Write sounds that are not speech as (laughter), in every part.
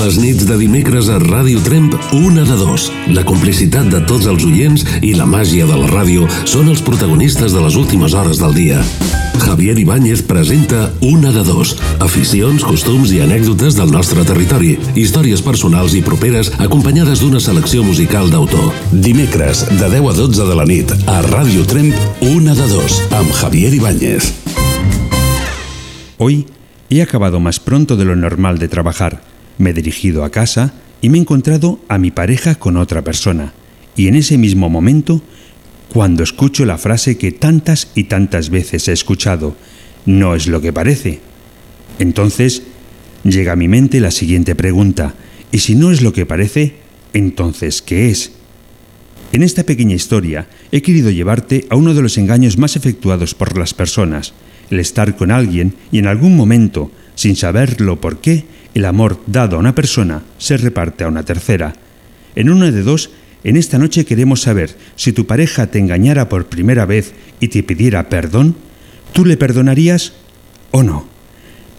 Les nits de dimecres a Ràdio Tremp, una de dos. La complicitat de tots els oients i la màgia de la ràdio són els protagonistes de les últimes hores del dia. Javier Ibáñez presenta Una de dos. Aficions, costums i anècdotes del nostre territori. Històries personals i properes acompanyades d'una selecció musical d'autor. Dimecres, de 10 a 12 de la nit, a Ràdio Tremp, Una de dos, amb Javier Ibáñez. Hoy he acabado más pronto de lo normal de trabajar. Me he dirigido a casa y me he encontrado a mi pareja con otra persona. Y en ese mismo momento, cuando escucho la frase que tantas y tantas veces he escuchado, no es lo que parece. Entonces, llega a mi mente la siguiente pregunta. ¿Y si no es lo que parece, entonces qué es? En esta pequeña historia he querido llevarte a uno de los engaños más efectuados por las personas, el estar con alguien y en algún momento, sin saberlo por qué, el amor dado a una persona se reparte a una tercera. En una de dos, en esta noche queremos saber si tu pareja te engañara por primera vez y te pidiera perdón, ¿tú le perdonarías o no?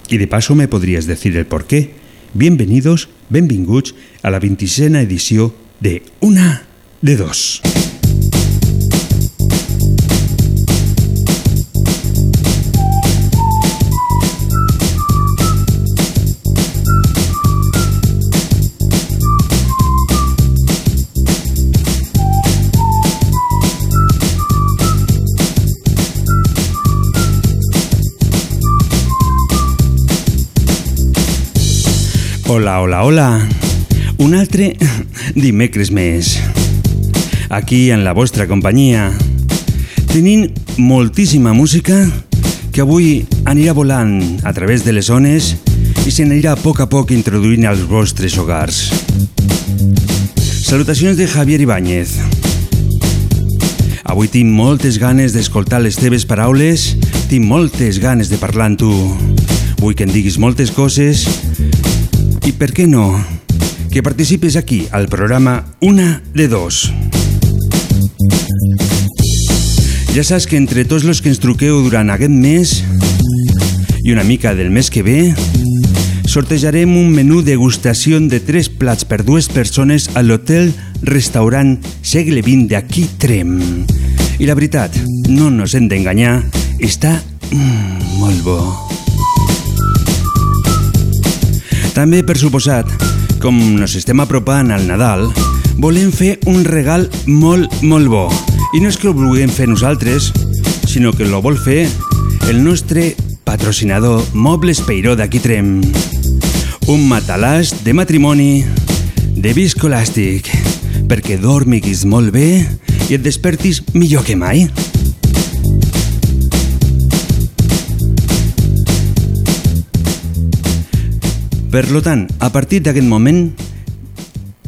Y de paso me podrías decir el por qué. Bienvenidos, benvinguts, a la 26 edició de Una de Dos. Hola, hola, hola. Un altre (laughs) dimecres més. Aquí en la vostra companyia. Tenint moltíssima música que avui anirà volant a través de les ones i s'anirà a poc a poc introduint als vostres hogars. Salutacions de Javier Ibáñez. Avui tinc moltes ganes d'escoltar les teves paraules, tinc moltes ganes de parlar amb tu. Vull que em diguis moltes coses i per què no? Que participes aquí al programa Una de Dos. Ja saps que entre tots els que ens truqueu durant aquest mes i una mica del mes que ve, sortejarem un menú degustació de tres plats per dues persones a l'hotel restaurant segle XX d'aquí Trem. I la veritat, no nos hem d'enganyar, està mm, molt bo. També, per suposat, com nos estem apropant al Nadal, volem fer un regal molt, molt bo. I no és que ho vulguem fer nosaltres, sinó que lo vol fer el nostre patrocinador Mobles Peiró d'aquí Trem. Un matalàs de matrimoni de viscolàstic, perquè dormiguis molt bé i et despertis millor que mai. Per lo tant, a partir d'aquest moment,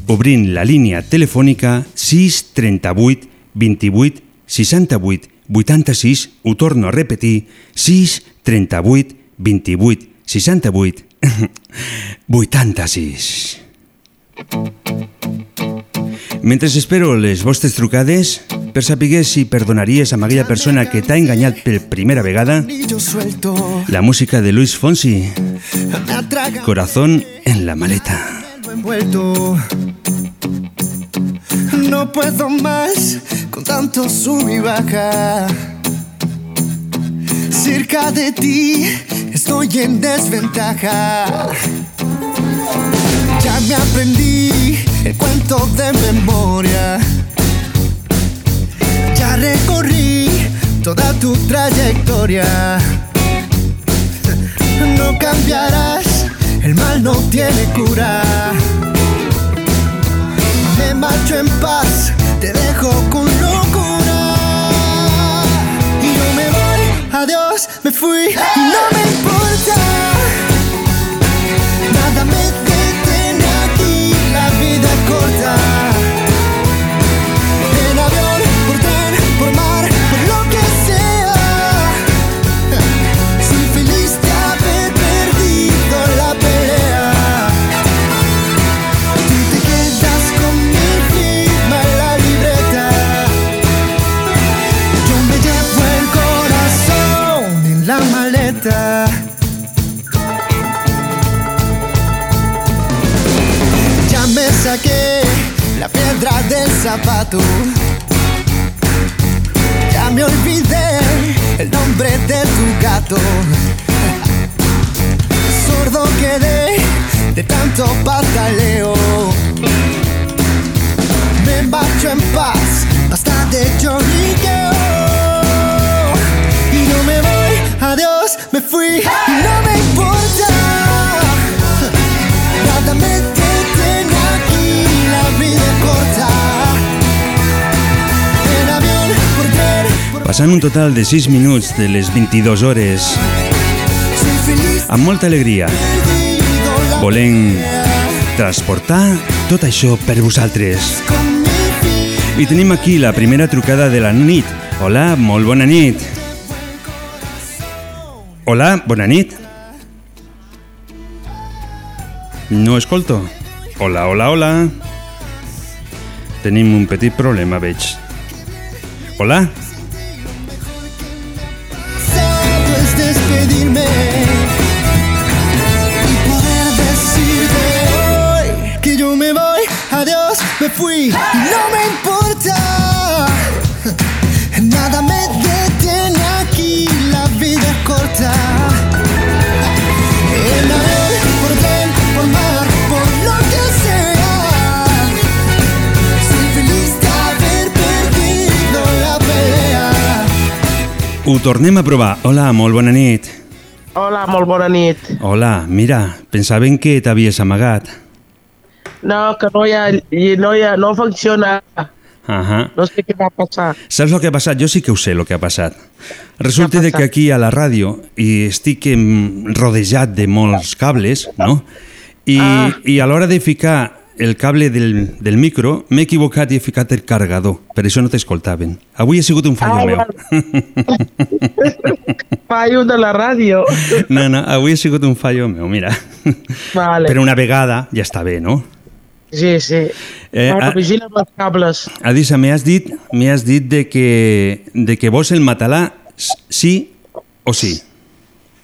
obrint la línia telefònica 638 28 68 86, ho torno a repetir, 6 38 28 68 86. Mentre espero les vostres trucades, per saber si perdonaries a aquella persona que t'ha enganyat per primera vegada, la música de Luis Fonsi, Corazón en la maleta. No puedo más con tanto sub y baja. Cerca de ti estoy en desventaja. Ya me aprendí el cuento de memoria. Recorrí toda tu trayectoria. No cambiarás el mal no tiene cura. Me marcho en paz, te dejo con locura. Y yo me voy, adiós, me fui, y no me importa. Saqué la piedra del zapato. Ya me olvidé el nombre de tu gato. Sordo quedé de tanto pataleo. Me marcho en paz, basta de lloriqueo. Y no me voy, adiós, me fui, y no me importa. Passant un total de 6 minuts de les 22 hores, amb molta alegria, volent transportar tot això per vosaltres. I tenim aquí la primera trucada de la nit. Hola, molt bona nit. Hola, bona nit. No escolto. Hola, hola, hola. Tenim un petit problema, veig. Hola? Ho tornem a provar. Hola, molt bona nit. Hola, molt bona nit. Hola, mira, pensaven que t'havies amagat. No, que no hi ha, no, hi ha, no funciona. Ahà. No sé què va passar. Saps el que ha passat? Jo sí que ho sé, el que ha passat. Resulta ha de que passat? aquí a la ràdio i estic rodejat de molts cables, no? I, Ah. i a l'hora de ficar el cable del, del micro m'he equivocat i he ficat el carregador. Per això no t'escoltaven. Avui ha sigut un fallo Ah, meu. (laughs) Fallo de la ràdio. No, no, avui ha sigut un fallo meu, mira. Vale. Per una vegada ja està bé, no? Sí, sí. Eh, bueno, vigila amb els cables. Adisa, m'has dit, m'has dit de que, de que vols el matalà sí o sí?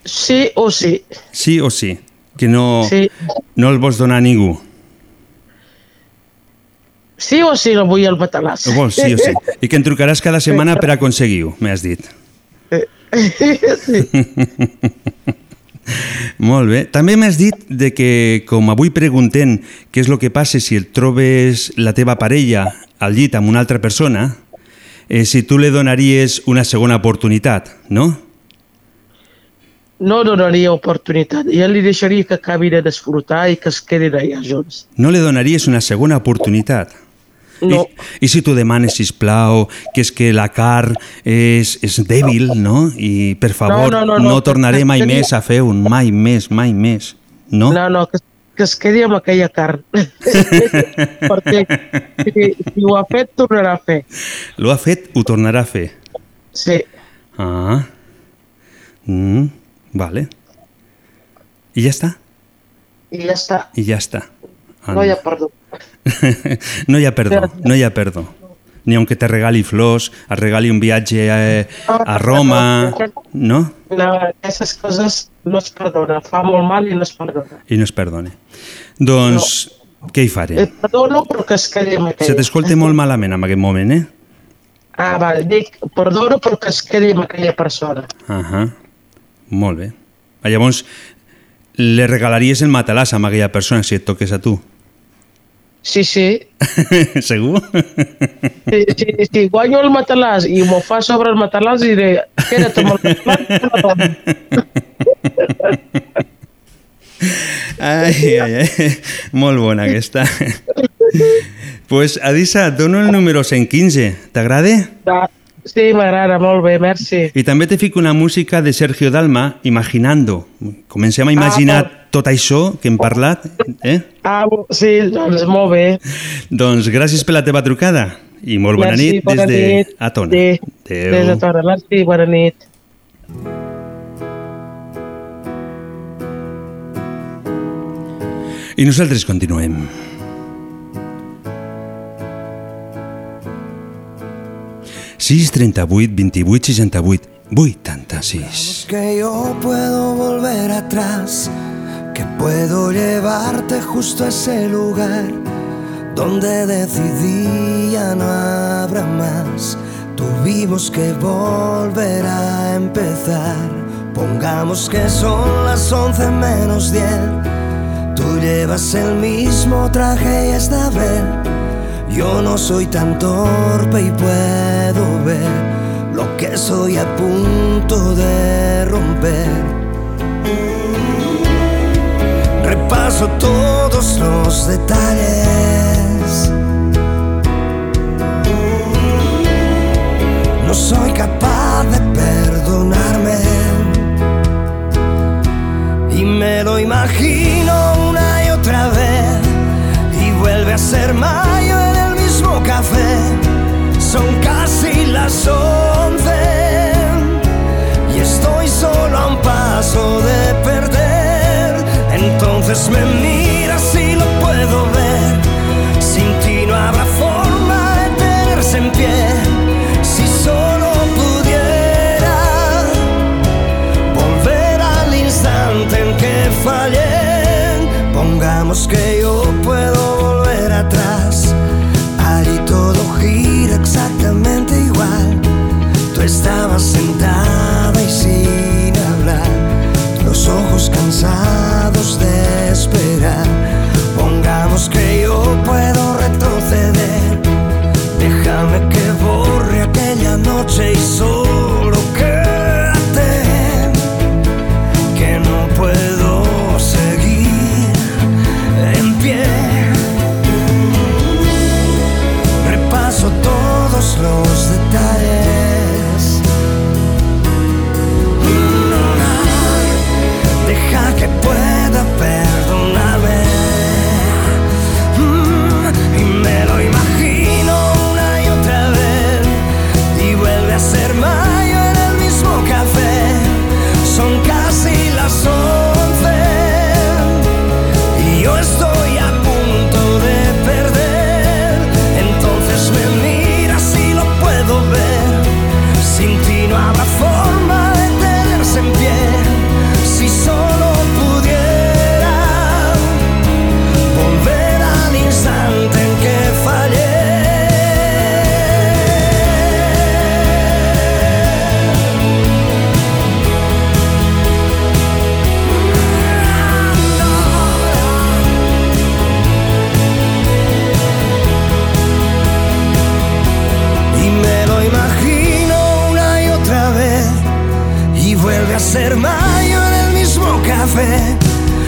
Sí o sí. Sí o sí? Que no, Sí. no el vols donar a ningú? Sí o sí vull el matalàs. Ho vols, sí o sí? I que em trucaràs cada setmana per aconseguir-ho, m'has dit. sí. (laughs) Molt bé. També m'has dit de que, com avui preguntem què és el que passa si el trobes la teva parella al llit amb una altra persona, eh, si tu li donaries una segona oportunitat, no? No donaria oportunitat. Ja li deixaria que acabi de disfrutar i que es quedin allà junts. No li donaries una segona oportunitat. No. I, I si tu demanes, sisplau, que és que la car és, és dèbil, no? I, per favor, no, no, no, no, tornaré que- mai més a fer un, mai més, mai més. No? No, no, que, que es quedi amb aquella carn. (laughs) Perquè si, si ho ha fet, tornarà a fer. Lo ha fet, ho tornarà a fer. Sí. Ah. Mm, vale. I ja està. I ja està. I ja està. (laughs) No hi ha perdó. no hi ha perdó, no hi ha perdó. Ni aunque te regali flors, et regali un viatge a, a Roma, no? No, aquestes coses no es perdona. Fa molt mal i no es perdona. I no es perdone. Doncs, què hi faré? Et perdono, però que es quedi amb Se aquella. t'escolta molt malament en aquest moment, eh? Ah, vale. Dic, perdono, però que es quedi amb aquella persona. Ahà. Molt bé. Ah, Llavors, le regalaries el matalàs a aquella persona si et toques a tu? Sí, sí. (laughs) Segur? Si, si, si guanyo el matalàs i m'ho fa sobre el matalàs, diré, queda't amb el matalàs. i me la (laughs) dono. Ai, ai, ai. Molt bona aquesta. pues, Adisa, et dono el número 115. T'agrada? Sí, m'agrada, molt bé, merci. I també te fico una música de Sergio Dalma, Imaginando. Comencem a imaginar Ah, tot això que hem parlat. Eh? Ah, sí, doncs molt bé. Doncs gràcies per la teva trucada i molt bona merci, nit des bona de nit. Atona. Sí, des de Tona. Merci, bona nit. I nosaltres continuem. Sis, 38, 28, 68, 86. Que yo puedo volver atrás, que puedo llevarte justo a ese lugar donde decidí ya no habrá más. Tuvimos que volver a empezar. Pongamos que son las once menos diez. Tú llevas el mismo traje y esta vez yo no soy tan torpe y puedo ver lo que soy a punto de romper. Repaso todos los detalles. No soy capaz de perdonarme. Y me lo imagino una y otra vez. Y vuelve a ser mayo en el mismo Son casi las once. Y estoy solo a un paso de perder. Entonces me miras y lo puedo ver. Sin ti no habrá forma de tenerse en pie. Si solo pudiera volver al instante en que fallé. Pongamos que yo puedo volver atrás. Sin hablar, los ojos cansados de esperar. Pongamos que yo puedo retroceder. Déjame que borre aquella noche y solo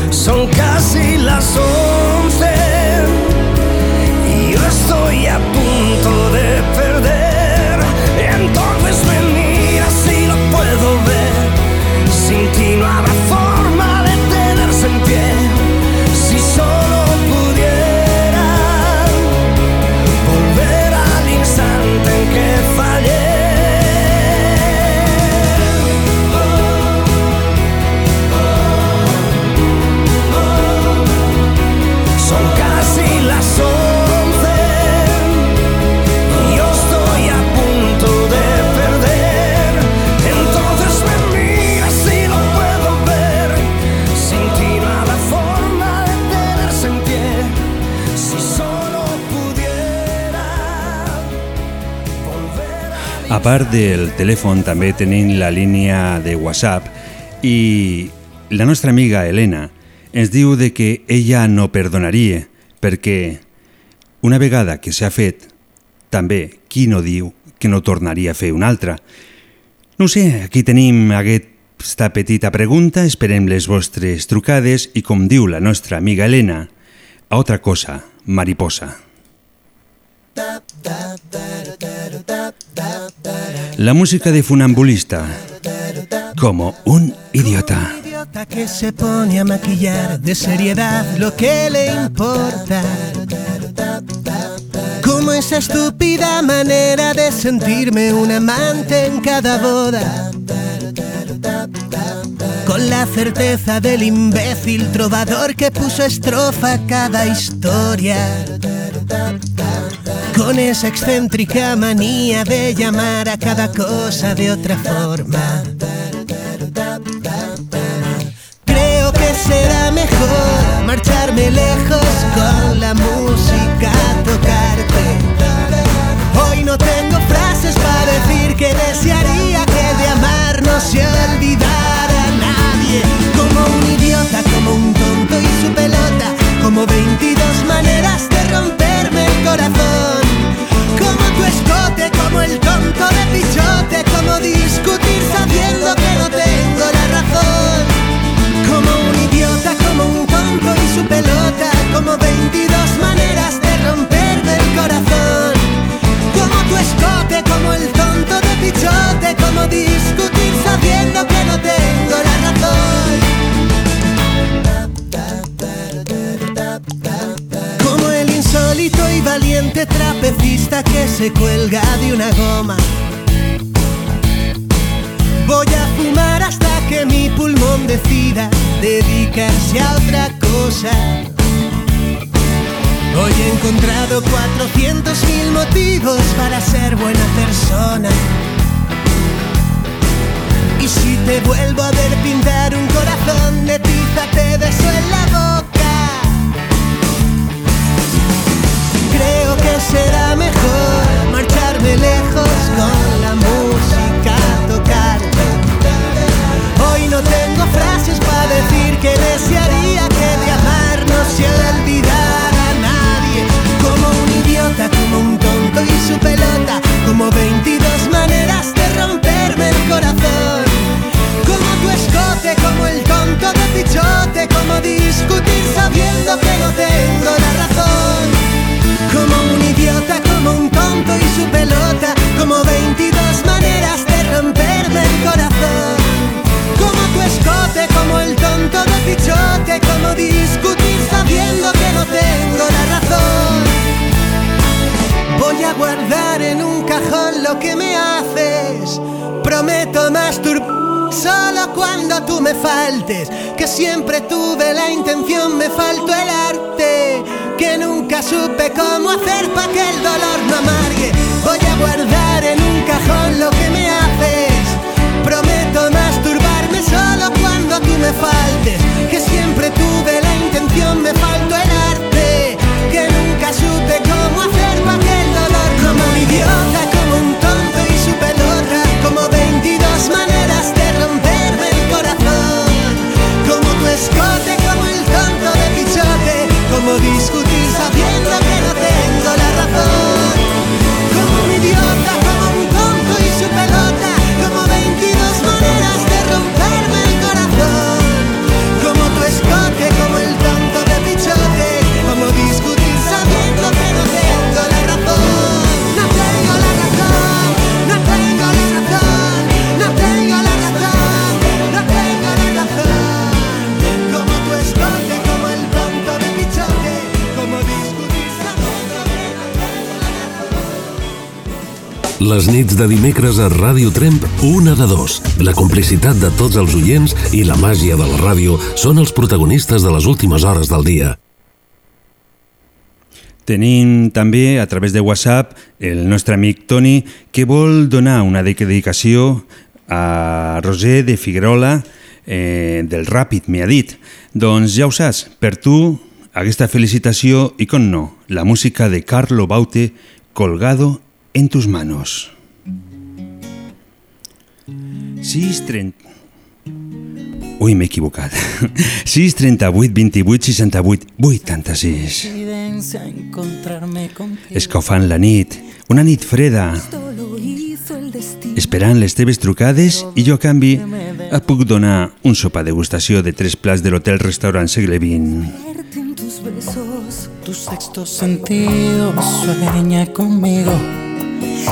Son casi las once. Part del telèfon també tenim la línia de WhatsApp i la nostra amiga Helena ens diu de que ella no perdonaria perquè una vegada que s'ha fet també qui no diu que no tornaria a fer una altra. No sé, aquí tenim aquest aquesta petita pregunta esperem les vostres trucades i com diu la nostra amiga Elena, a otra cosa, mariposa. La música de funambulista, como un idiota. idiota que se pone a maquillar de seriedad lo que le importa. Como esa estúpida manera de sentirme un amante en cada boda. Con la certeza del imbécil trovador que puso estrofa a cada historia. Con esa excéntrica manía de llamar a cada cosa de otra forma. Creo que será mejor marcharme lejos con la música como 22 maneras de romperme el corazón. Como tu escote, como el tonto de pichote, como discutir sabiendo que no tengo la razón. Como un idiota, como un tonto y su pelota, como 22 maneras de romperme el corazón. Como tu escote, como el tonto de pichote, como discutir valiente trapecista que se cuelga de una goma. Voy a fumar hasta que mi pulmón decida dedicarse a otra cosa. Hoy he encontrado 400 mil motivos para ser buena persona. Y si te vuelvo a ver pintar un corazón de tiza, te beso la Creo que será mejor marcharme lejos con la música a tocarte. Hoy no tengo frases para decir que desearía que de amar no se olvidara nadie. Como un idiota, como un tonto y su pelota, como 22 maneras de romperme el corazón. Como tu escote, como el tonto de pichote, como discutir sabiendo que no tengo la razón. Como 22 maneras de romperme el corazón. Como tu escote, como el tonto de pichote, como discutir sabiendo que no tengo la razón. Voy a guardar en un cajón lo que me haces. Prometo masturbar solo cuando tú me faltes. Que siempre tuve la intención, me faltó el arte. Que nunca supe cómo hacer para que el dolor no amargue. Voy a guardar en un cajón lo que me haces. Prometo masturbarme solo cuando tú me faltes. Que siempre tuve la intención, me faltó el Les nits de dimecres a Ràdio Tremp, una de dos. La complicitat de tots els oients i la màgia de la ràdio són els protagonistes de les últimes hores del dia. Tenim també a través de WhatsApp el nostre amic Toni que vol donar una dedicació a Roser de Figuerola eh, del Ràpid, m'ha dit. Doncs ja ho saps, per tu aquesta felicitació i com no, la música de Carlo Baute colgado en tus manos. 6.30 Ui, m'he equivocat. 6, 38, 28, 68, 86. Coincidencia encontrarme contigo. Escalfant la nit, una nit freda. Esperant les teves trucades i jo a canvi et puc donar un sopar degustació de tres plats de l'hotel restaurant segle XX. tus besos, tu sexto sentido sueña conmigo.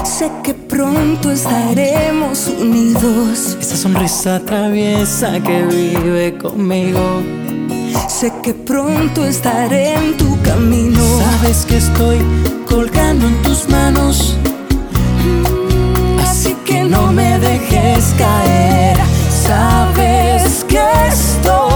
Sé que pronto estaremos unidos. Esa sonrisa traviesa que vive conmigo. Sé que pronto estaré en tu camino. Sabes que estoy colgando en tus manos. Así que no me dejes caer. Sabes que estoy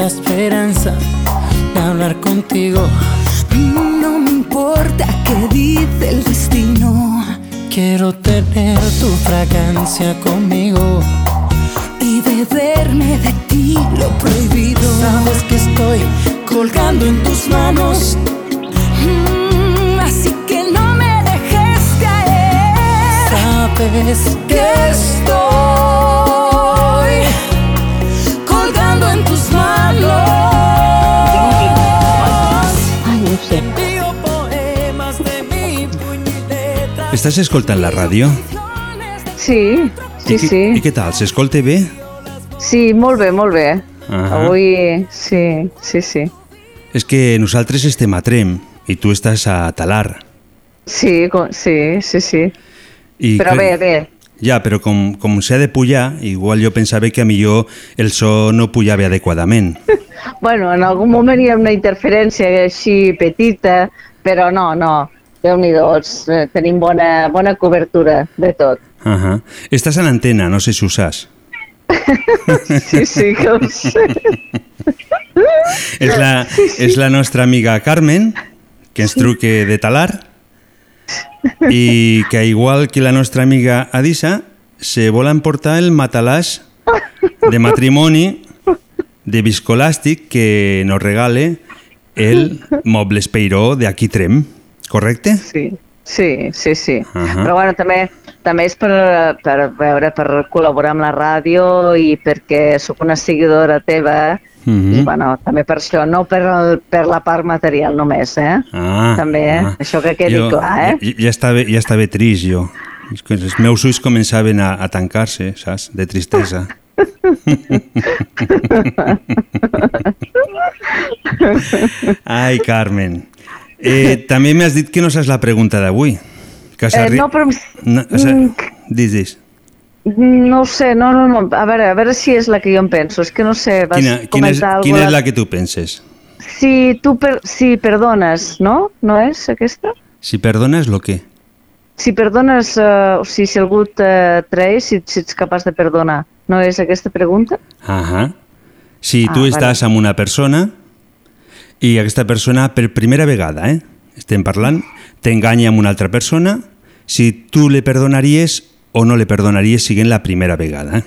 la esperanza de hablar contigo. No me importa qué dice el destino. Quiero tener tu fragancia conmigo y beberme de ti lo prohibido. Sabes que estoy colgando en tus manos. Mm, así que no me dejes caer. Sabes que estoy Estàs escoltant la ràdio? Sí, sí, I, sí. I què tal? S'escolta bé? Sí, molt bé, molt bé. Ahà. Avui, sí, sí, sí. És que nosaltres estem a Trem i tu estàs a Talar. Sí, co- sí, sí, sí. I Però bé, cre- bé. Ja, però com, com s'ha de pujar, igual jo pensava que a millor el so no pujava adequadament. (laughs) Bueno, en algun moment hi ha una interferència així petita, però no, no. Déu-n'hi-do, eh, tenim bona, bona cobertura de tot. Uh -huh. Estàs a l'antena, no sé si ho saps. (laughs) Sí, sí, que ho sé. És la, és la nostra amiga Carmen, que ens truque de Talar, i que igual que la nostra amiga Adisa, se vol emportar el matalàs de matrimoni de viscolàstic que nos regale el Mobles Peiró de aquí Trem, correcte? Sí, sí, sí, sí. Ahà. Però bueno, també, també és per, per veure, per col·laborar amb la ràdio i perquè sóc una seguidora teva Mhm. i bueno, també per això, no per, el, per la part material només, eh? Ah, També, eh? ah. Això que quedi Jo clar, eh? Ja, ja, estava, ja estava trist, jo. Els meus ulls començaven a, a tancar-se, saps? De tristesa. (laughs) Ai, Carmen. Eh, també m'has dit que no saps la pregunta d'avui. Eh, no, però... No, has... Mm. Dis, dis. No ho sé, no, no, no. A veure, a veure si és la que jo em penso. És que no sé, vas Quina, quina, és, comentar quina és alguna- la que tu penses? Si tu per... si perdones, no? No és aquesta? Si perdones, lo què? Si perdones, eh, o sigui, si algú te traeix, si, si ets capaç de perdonar. No és aquesta pregunta? Ahà. Si Ah, tu vale. estàs amb una persona i aquesta persona per primera vegada, eh, estem parlant, t'enganya amb una altra persona, si tu le perdonaries o no le perdonaries siguent la primera vegada. Eh?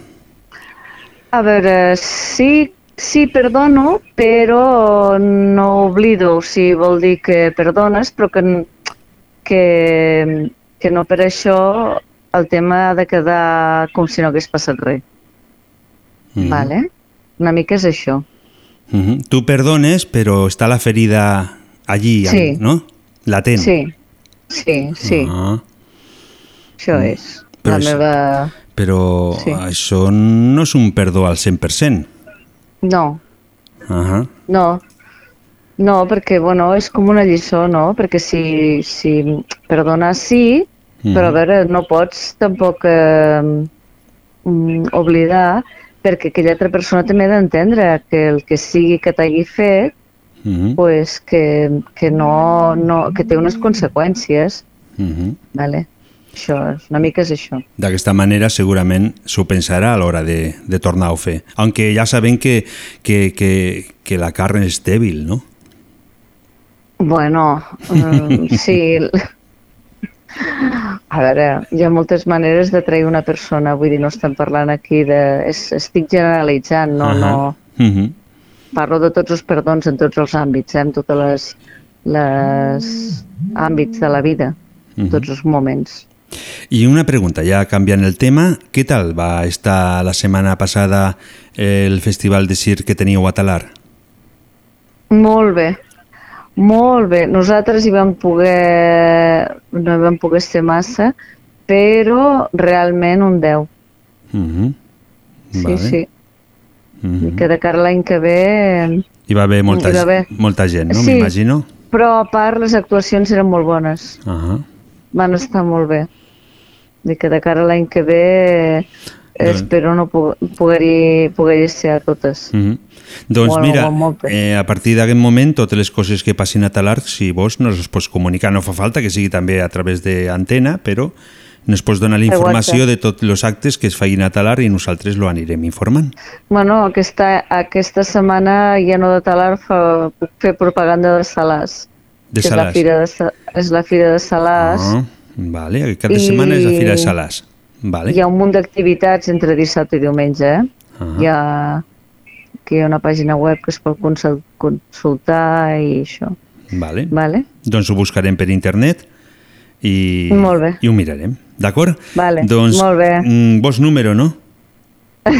A veure, sí, sí perdono, però no oblido. O sigui, vol dir que perdones, però que, que, que no per això el tema ha de quedar com si no hagués passat res. Mhm. Vale? Una mica és això. Mhm. Tu perdones, però està la ferida allí, Sí. no? Latent. Sí, sí, sí, Ah, això és. Però la és- meva... però Sí. això no és un perdó al 100%. No, Ahà. No, no, perquè bueno, és com una lliçó, no? Perquè si, si perdonar sí, però a veure, no pots tampoc eh, mm, oblidar perquè aquella altra persona també ha d'entendre que el que sigui que t'hagi fet, Mhm. pues, que, que, no, no, que té unes conseqüències Mhm. Vale? Això, una mica és això. D'aquesta manera segurament s'ho pensarà a l'hora de, de tornar-ho a fer. Aunque ja sabem que, que, que, que la carn és dèbil, no? Bueno, mm, (laughs) sí. (laughs) A veure, hi ha moltes maneres de trair una persona, vull dir, no estem parlant aquí de... Es, estic generalitzant, no, Ahà. no... Mhm. Parlo de tots els perdons en tots els àmbits, eh, en totes les, les àmbits de la vida, Mhm. tots els moments. I una pregunta, ja canviant el tema, què tal va estar la setmana passada el festival de circ que teníeu a Talar? Molt bé, molt bé. Nosaltres hi vam poder... no hi vam poder ser massa, però realment un 10. Mhm. Sí, Vale. sí. Mhm. I que de cara l'any que ve... Hi va haver molta, va haver. molta gent, no? Sí. M'imagino. Però a part les actuacions eren molt bones, Ah van estar molt bé. I que de cara l'any que ve eh, espero no poder-hi poder ser a totes. Mhm. Doncs Molt, mira, molt, molt bé. eh, a partir d'aquest moment, totes les coses que passin a Talar, si vols, nos les pots comunicar. No fa falta que sigui també a través d'antena, però nos pots donar la informació de tots els actes que es facin a Talar i nosaltres lo anirem informant. Bueno, aquesta, aquesta setmana ja no de talar fa, puc fer propaganda de Salàs. De que és Salàs. la fira de, és la fira de Salàs. Ah, vale, de I- setmana és la Fira de Salàs. Vale. Hi ha un munt d'activitats entre dissabte i diumenge, eh? Ah. Hi ha, que hi ha una pàgina web que es pot consul- consultar i això. Vale. Vale? Doncs ho buscarem per internet i, Molt bé. i ho mirarem. D'acord? Vale, doncs, molt bé. mm, vols número, no? (laughs)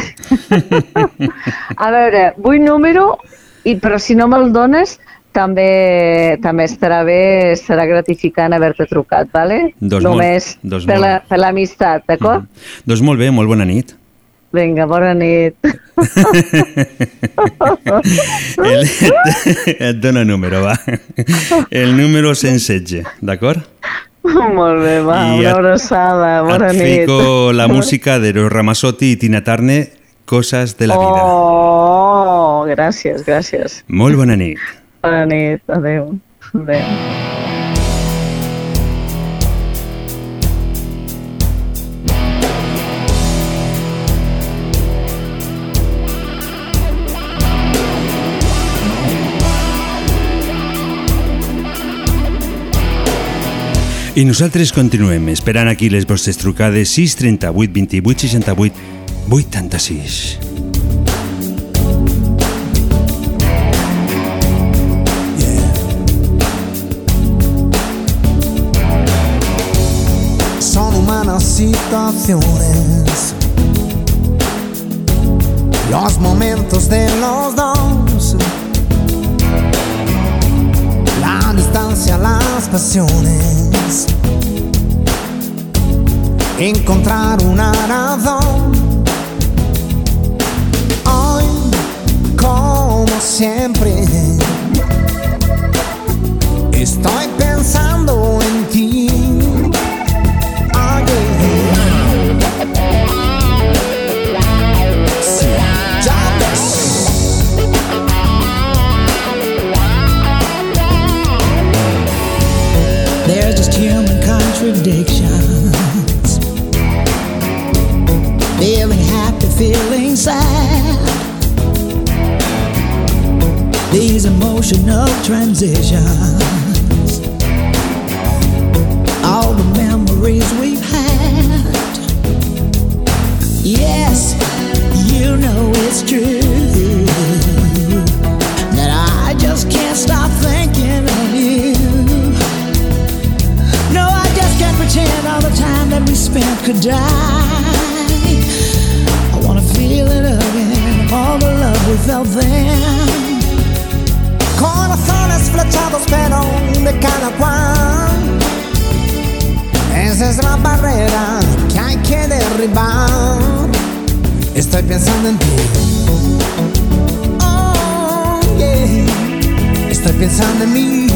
A veure, vull número, i, però si no me'l dones, també, també estarà bé, serà gratificant haver-te trucat, vale? Doncs molt- Només doncs per molt. la- per l'amistat, d'acord? Doncs molt bé, molt bona nit. Vinga, bona nit. (laughs) El, et dono número, va. El número 116, d'acord? Molt bé, va, I una et- abraçada, bona Et nit. fico la música de Eros Ramazzotti i Tina Turner, Coses de la vida. Oh, gràcies, gràcies. Molt bona nit. Bona nit, adeu. Adeu. I nosaltres continuem esperant aquí les vostres trucades 6 38 28 68 86. Situaciones. Los momentos de los dos. La distancia, las pasiones. Encontrar una razón. Hoy, como siempre, estoy These emotional transitions. All the memories we've had. Yes, you know it's true. That I just can't stop thinking of you. No, I just can't pretend all the time that we spent could die. I wanna feel it again, all the love we felt then. Corazones flechados pero de cada cual. Esa es la barrera que hay que derribar. Estoy pensando en ti. Oh, yeah. Estoy pensando en mí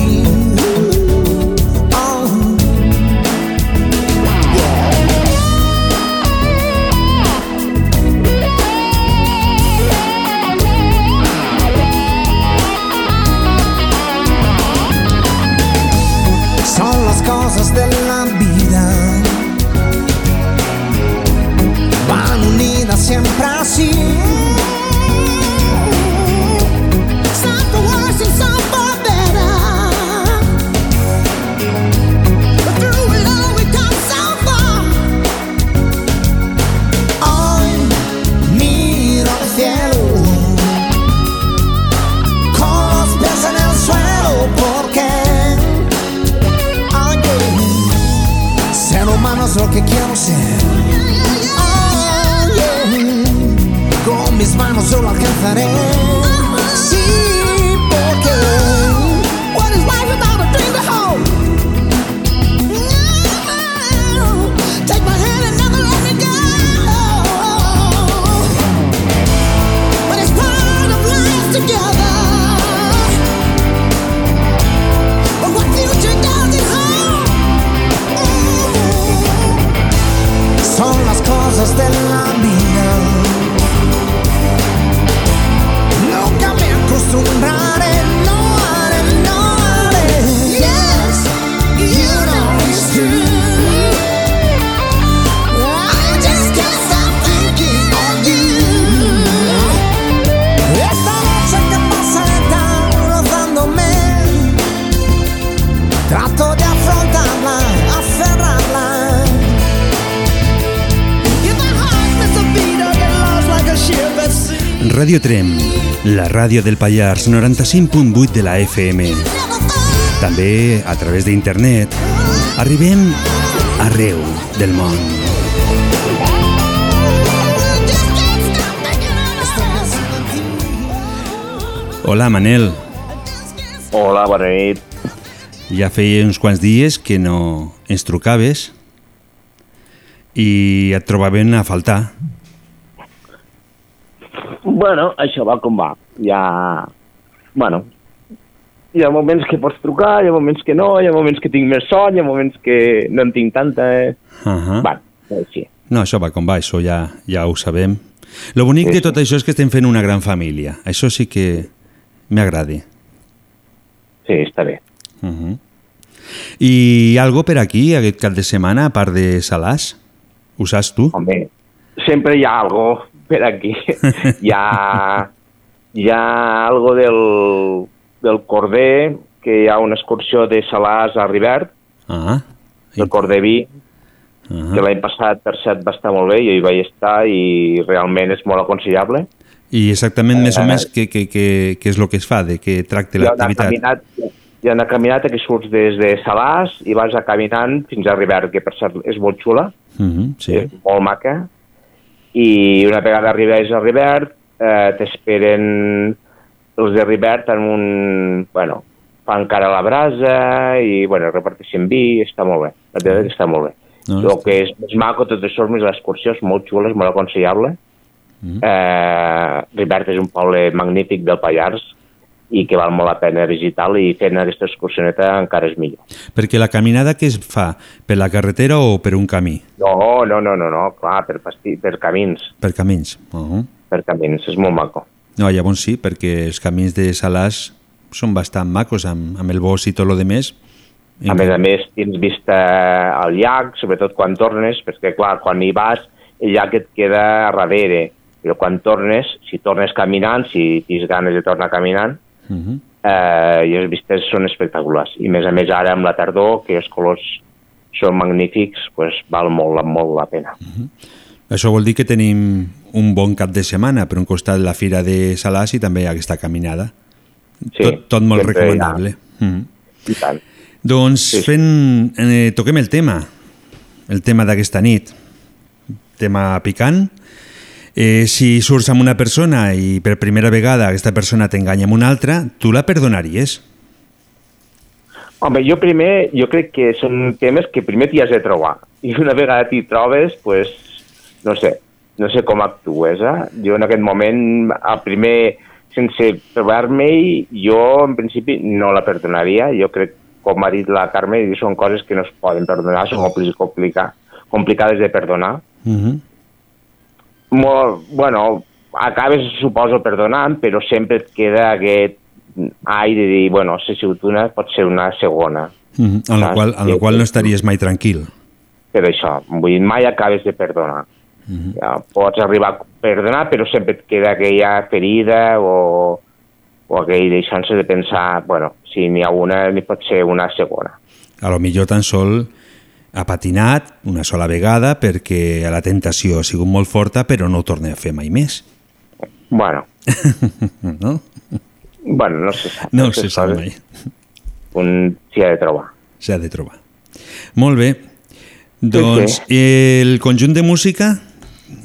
sempre assim. La ràdio del Pallars 95.8 de la FM. També, a través d'internet, arribem arreu del món. Hola, Manel. Hola, bona nit. Ja feia uns quants dies que no ens trucaves i et trobaven a faltar. Bueno, això va com va. Ja... Bueno, hi ha moments que pots trucar, hi ha moments que no, hi ha moments que tinc més son, hi ha moments que no en tinc tanta... Eh? Uh -huh. Bueno, així. No, això va com va, això ja, ja ho sabem. Lo bonic Sí, de tot això és que estem fent una gran família. Això sí que m'agrada. Sí, està bé. Uh -huh. I algo per aquí, aquest cap de setmana, a part de Salàs? Ho saps tu? Home, sempre hi ha algo per aquí. hi, ha, hi ha algo del, del Corder, que hi ha una excursió de Salàs a Rivert, Ah, del Corder Vi, ah. que l'any passat, per cert, va estar molt bé, jo hi vaig estar i realment és molt aconsellable. I exactament més o Eh, menys què, què, què, què és el que es fa, de què tracta l'activitat? hi ha una caminata que surts des de Salàs i vas a caminant fins a Rivert, que per cert és molt xula, Uh -huh, sí. és molt maca. I una vegada arribes a Rivert, eh, t'esperen els de Rivert en un... Bueno, fan cara a la brasa i, bueno, reparteixen vi, està molt bé. La veritat està molt bé. No, el que és més maco, tot això, és més l'excursió, és molt xula, és molt aconsellable. Mm. Eh, Rivert és un poble magnífic del Pallars i que val molt la pena visitar-lo i fent aquesta excursioneta encara és millor. Perquè la caminada que es fa, per la carretera o per un camí? No, no, no, no, no clar, per, pasti, per camins, Per camins. Uh -huh. per camins, és molt maco. No, llavors sí, perquè els camins de Salàs són bastant macos, amb, amb el bosc i tot el més. A més a més, tens vista al llac, sobretot quan tornes, perquè clar, quan hi vas, el llac et queda a darrere, però quan tornes, si tornes caminant, si tens ganes de tornar caminant, Uh -huh. eh, i les vistes són espectaculars. I a més a més ara amb la tardor, que els colors són magnífics, pues, val molt, molt la pena. Això vol dir que tenim un bon cap de setmana, per un costat la Fira de Salàs i també aquesta caminada. Sí, tot, tot molt sempre hi ha. recomanable. Mm. I tant. Doncs Sí, sí. fent, eh, toquem el tema, el tema d'aquesta nit. Tema picant. Eh, si surts amb una persona i per primera vegada aquesta persona t'enganya amb una altra, tu la perdonaries? Home, jo primer, jo crec que són temes que primer t'hi has de trobar. I una vegada t'hi trobes, pues, no sé, no sé com actues, eh? Jo en aquest moment, el primer, sense trobar-me-hi, jo en principi no la perdonaria. Jo crec, com ha dit la Carme, són coses que no es poden perdonar, són complica, complicades de perdonar. Uh -huh. Molt, bueno, acabes, suposo, perdonant, però sempre et queda aquest ai de dir, bueno, si ha sigut una, pot ser una segona. Uh -huh. En la qual, en la qual no estaries mai tranquil. Per això, vull dir, mai acabes de perdonar. ja pots arribar a perdonar, però sempre et queda aquella ferida o, o aquell deixant-se de pensar, bueno, si n'hi ha una, n'hi pot ser una segona. A lo millor tan sol ha patinat una sola vegada perquè la tentació ha sigut molt forta, però no ho torna a fer mai més. Bueno, (laughs) no? bueno, no se sap. No se Aquestes sap mai. Un s'hi ha de trobar. S'ha de trobar. Molt bé. Doncs el conjunt de música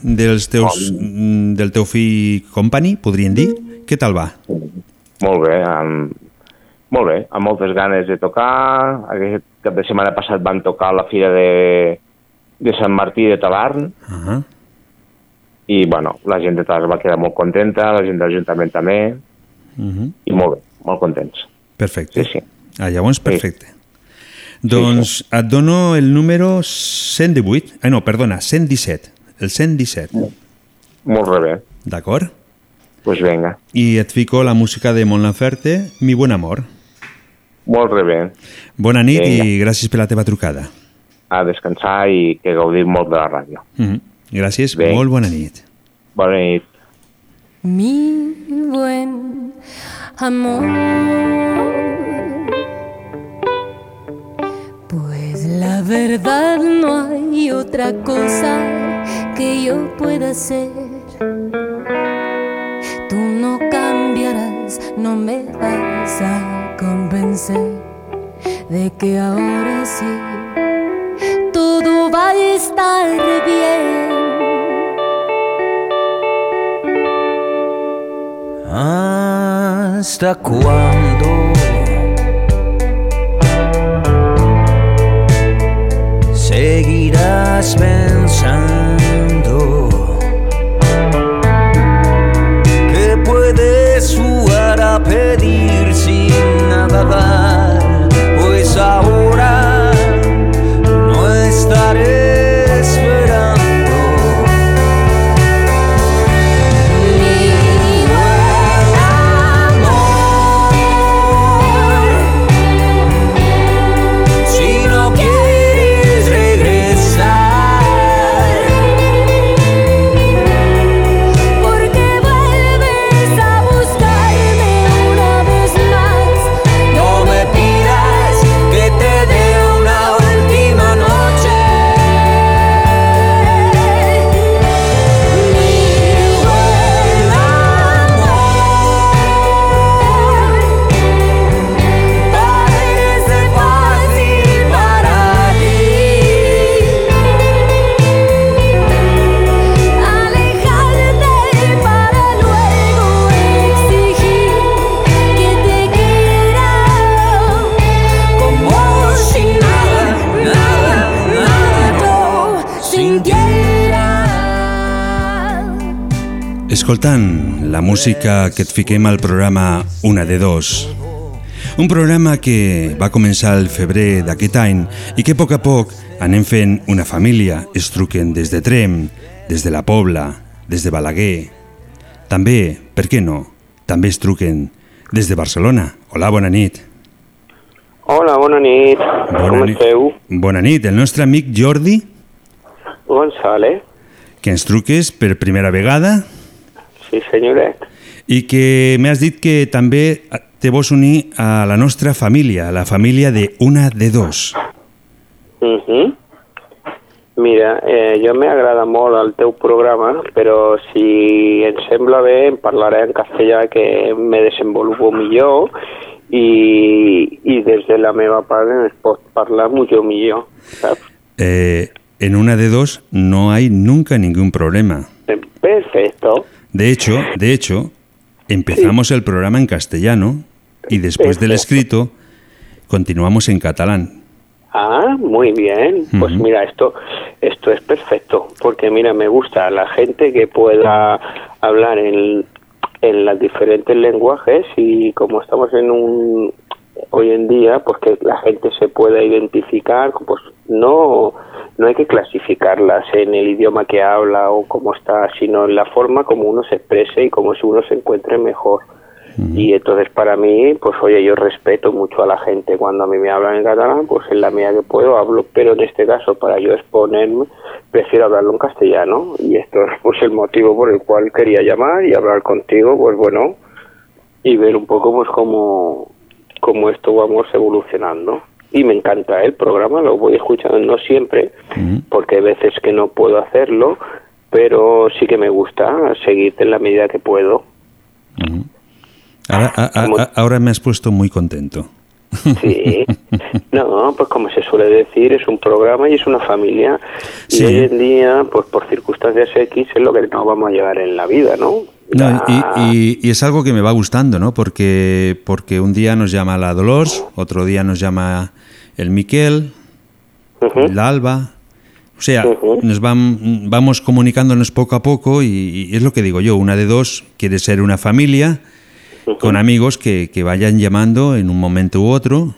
dels teus, del teu fill Company, podríem dir, què tal va? Molt bé, amb, molt bé, amb moltes ganes de tocar. Aquest cap de setmana passat van tocar a la fira de, de Sant Martí de Talarn Uh -huh. i, bueno, la gent de Talarn va quedar molt contenta, la gent de l'Ajuntament també, Uh -huh. i molt bé, molt contents. Perfecte. Sí, sí. Ah, llavors, perfecte. Doncs et dono el número 118, ah, no, perdona, 117, el 117, Molt re bé. d'acord? Pues vinga, I et fico la música de Mon Laferte, Mi buen amor. Molt bé. Bona nit Vinga. i gràcies per la teva trucada. A descansar i que gaudim molt de la ràdio. Mm -hmm. Gràcies, Vinga. molt bona nit. Bona nit. Mi buen amor. Pues la verdad no hay otra cosa que yo pueda hacer. No me vas a convencer de que ahora sí todo va a estar bien. ¿Hasta cuándo seguirás pensando Sua a pedir. Escoltant la música que et fiquem al programa Una de Dos, un programa que va començar el febrer d'aquest any i que a poc a poc anem fent una família. Es truquen des de Trem, des de la Pobla, des de Balaguer. També, per què no, també es truquen des de Barcelona. Hola, bona nit. Hola, bona nit. Com nit. esteu? Bona nit. El nostre amic Jordi, González. que ens truques per primera vegada Sí, senyoret. i que m'has dit que també te vols unir a la nostra família, a la família de una de dos. Mhm. Mira, eh, jo m'agrada molt el teu programa, però si ens sembla bé en parlaré en castellà que me desenvolupo millor i, i des de la meva part es pot parlar molt millor, saps? Eh, en una de dos no hay nunca ningún problema. Perfecto. De hecho, de hecho, empezamos el programa en castellano y después del escrito continuamos en catalán. Ah, muy bien. Pues mira, esto, esto es perfecto, porque mira, me gusta la gente que pueda hablar en, en las diferentes lenguajes y como estamos en un hoy en día, pues que la gente se pueda identificar, pues no no hay que clasificarlas en el idioma que habla o cómo está, sino en la forma como uno se exprese y como si uno se encuentre mejor. Y entonces para mí, pues oye, yo respeto mucho a la gente cuando a mí me hablan en catalán, pues en la medida que puedo hablo, pero en este caso para yo exponerme prefiero hablarlo en castellano y esto es pues el motivo por el cual quería llamar y hablar contigo, pues bueno, y ver un poco pues cómo, cómo esto vamos evolucionando. Y me encanta el programa, lo voy escuchando no siempre, porque hay veces que no puedo hacerlo, pero sí que me gusta seguirte en la medida que puedo. Ahora, a- a- a- ahora me has puesto muy contento. Sí. (laughs) No, pues como se suele decir, es un programa y es una familia. Y Sí. hoy en día, pues por circunstancias X es lo que nos vamos a llevar en la vida, ¿no? No, y, y- y es algo que me va gustando, ¿no? Porque, porque un día nos llama la Dolores, otro día nos llama el Miquel, la Alba. O sea, nos van, vamos comunicándonos poco a poco y, y es lo que digo yo, una de dos quiere ser una familia con amigos que, que vayan llamando en un momento u otro.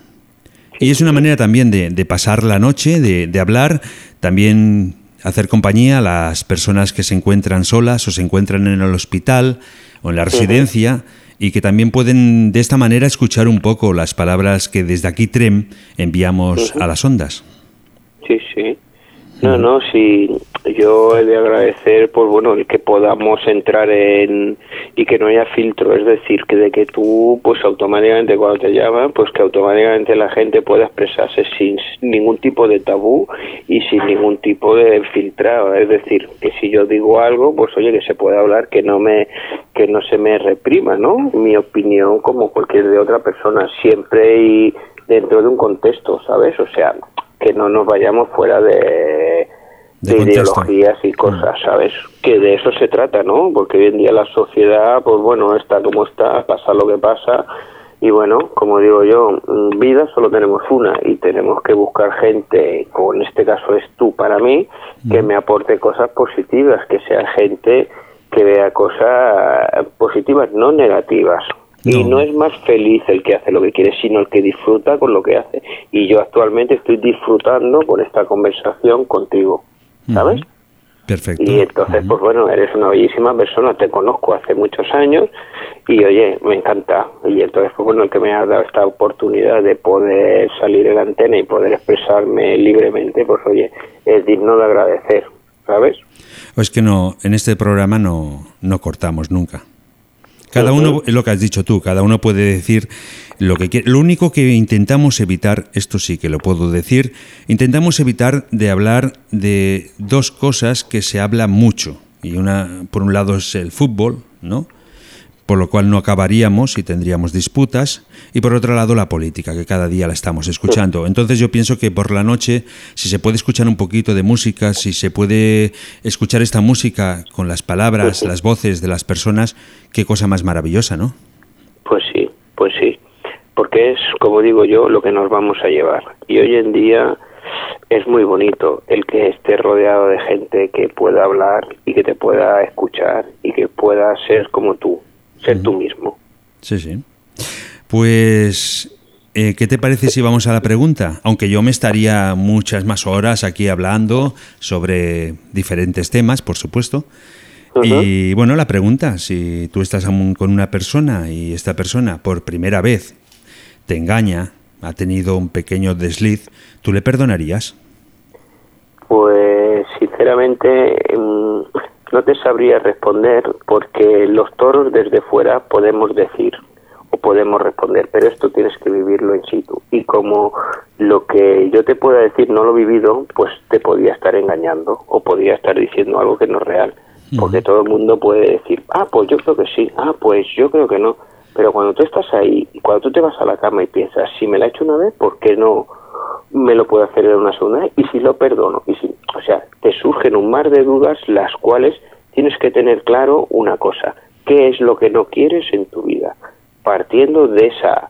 Y es una manera también de, de pasar la noche, de, de hablar, también hacer compañía a las personas que se encuentran solas o se encuentran en el hospital o en la residencia y que también pueden de esta manera escuchar un poco las palabras que desde aquí TREM enviamos a las ondas. Sí, sí. No, no, sí. Yo he de agradecer, pues bueno, el que podamos entrar en y que no haya filtro, es decir, que de que tú, pues automáticamente cuando te llaman, pues que automáticamente la gente pueda expresarse sin ningún tipo de tabú y sin ningún tipo de filtrado, es decir, que si yo digo algo, pues oye, que se pueda hablar, que no me, que no se me reprima, ¿no? Mi opinión como cualquier de otra persona, siempre y dentro de un contexto, ¿sabes? O sea, que no nos vayamos fuera de, de ideologías y cosas, ¿sabes? Que de eso se trata, ¿no? Porque hoy en día la sociedad, pues bueno, está como está, pasa lo que pasa. Y bueno, como digo yo, mm, vida solo tenemos una y tenemos que buscar gente, como en este caso es tú para mí, que me aporte cosas positivas, que sea gente que vea cosas positivas, no negativas. Y no es más feliz el que hace lo que quiere, sino el que disfruta con lo que hace. Y yo actualmente estoy disfrutando con esta conversación contigo, ¿sabes? Perfecto. Y entonces, pues bueno, eres una bellísima persona, te conozco hace muchos años y oye, me encanta. Y entonces, pues bueno, el que me ha dado esta oportunidad de poder salir en la antena y poder expresarme libremente, pues oye, es digno de agradecer, ¿sabes? Es que no, en este programa no, no cortamos nunca. Cada uno, es lo que has dicho tú, cada uno puede decir lo que quiere. Lo único que intentamos evitar, esto sí que lo puedo decir, intentamos evitar de hablar de dos cosas que se habla mucho. Y una, por un lado, es el fútbol, ¿no? Por lo cual no acabaríamos y tendríamos disputas. Y por otro lado, la política, que cada día la estamos escuchando. Entonces yo pienso que por la noche, si se puede escuchar un poquito de música, si se puede escuchar esta música con las palabras, las voces de las personas, qué cosa más maravillosa, ¿no? Pues sí, pues sí. Porque es, como digo yo, lo que nos vamos a llevar. Y hoy en día es muy bonito el que esté rodeado de gente que pueda hablar y que te pueda escuchar y que pueda ser como tú, ser tú mismo. Sí, sí. Pues, eh, ¿qué te parece si vamos a la pregunta? Aunque yo me estaría muchas más horas aquí hablando sobre diferentes temas, por supuesto. Y bueno, la pregunta, si tú estás aún con una persona y esta persona por primera vez te engaña, ha tenido un pequeño desliz, ¿tú le perdonarías? Pues sinceramente mm, no te sabría responder porque los toros desde fuera podemos decir o podemos responder, pero esto tienes que vivirlo in situ. Y como lo que yo te pueda decir no lo he vivido, pues te podría estar engañando o podría estar diciendo algo que no es real. Porque todo el mundo puede decir, ah, pues yo creo que sí, ah, pues yo creo que no. Pero cuando tú estás ahí, y cuando tú te vas a la cama y piensas, si me la he hecho una vez, ¿por qué no me lo puedo hacer en una segunda vez? Y si lo perdono, y si, o sea, te surgen un mar de dudas las cuales tienes que tener claro una cosa, ¿qué es lo que no quieres en tu vida? Partiendo de esa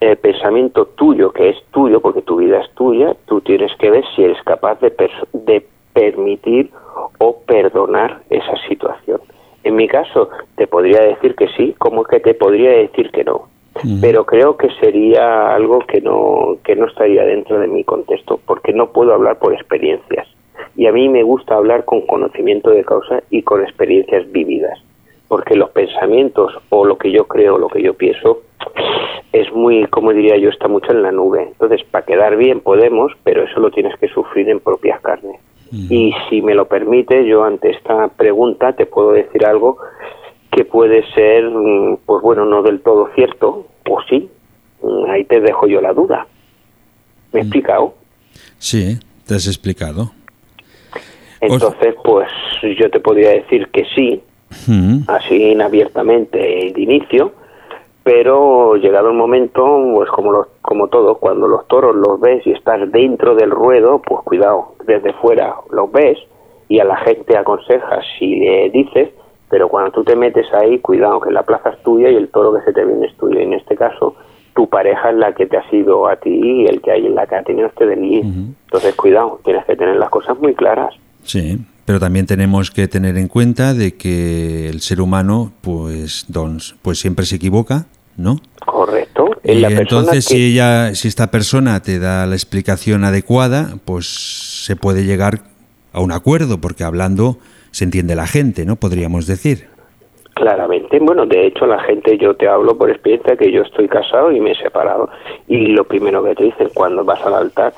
eh, pensamiento tuyo, que es tuyo, porque tu vida es tuya, tú tienes que ver si eres capaz de, de permitir o perdonar esa situación. En mi caso, te podría decir que sí, como que te podría decir que no. Pero creo que sería algo que no, que no estaría dentro de mi contexto, porque no puedo hablar por experiencias. Y a mí me gusta hablar con conocimiento de causa y con experiencias vividas. porque los pensamientos o lo que yo creo, lo que yo pienso, es muy, como diría yo, está mucho en la nube. Entonces, para quedar bien podemos, pero eso lo tienes que sufrir en propias carnes. Y si me lo permite, yo ante esta pregunta te puedo decir algo que puede ser, mm, pues bueno, no del todo cierto, o sí. Mm, Ahí te dejo yo la duda. ¿Me he explicado? Sí, te has explicado. Entonces, pues yo te podría decir que sí, Mm. así abiertamente de inicio, pero llegado el momento, pues como los, como todo, cuando los toros los ves y estás dentro del ruedo, pues cuidado, desde fuera los ves y a la gente aconsejas si le dices, pero cuando tú te metes ahí, cuidado, que la plaza es tuya y el toro que se te viene es tuyo. Y en este caso, tu pareja es la que te ha sido a ti y el que hay en la que ha tenido este delito. Entonces, cuidado, tienes que tener las cosas muy claras. Sí, pero también tenemos que tener en cuenta de que el ser humano, pues, dons, pues siempre se equivoca, ¿no? Correcto. Y entonces, que- si ella, si esta persona te da la explicación adecuada, pues se puede llegar a un acuerdo, porque hablando se entiende la gente, ¿no? Podríamos decir. Claramente, bueno, de hecho la gente, yo te hablo por experiencia que yo estoy casado y me he separado y lo primero que te dicen cuando vas al altar,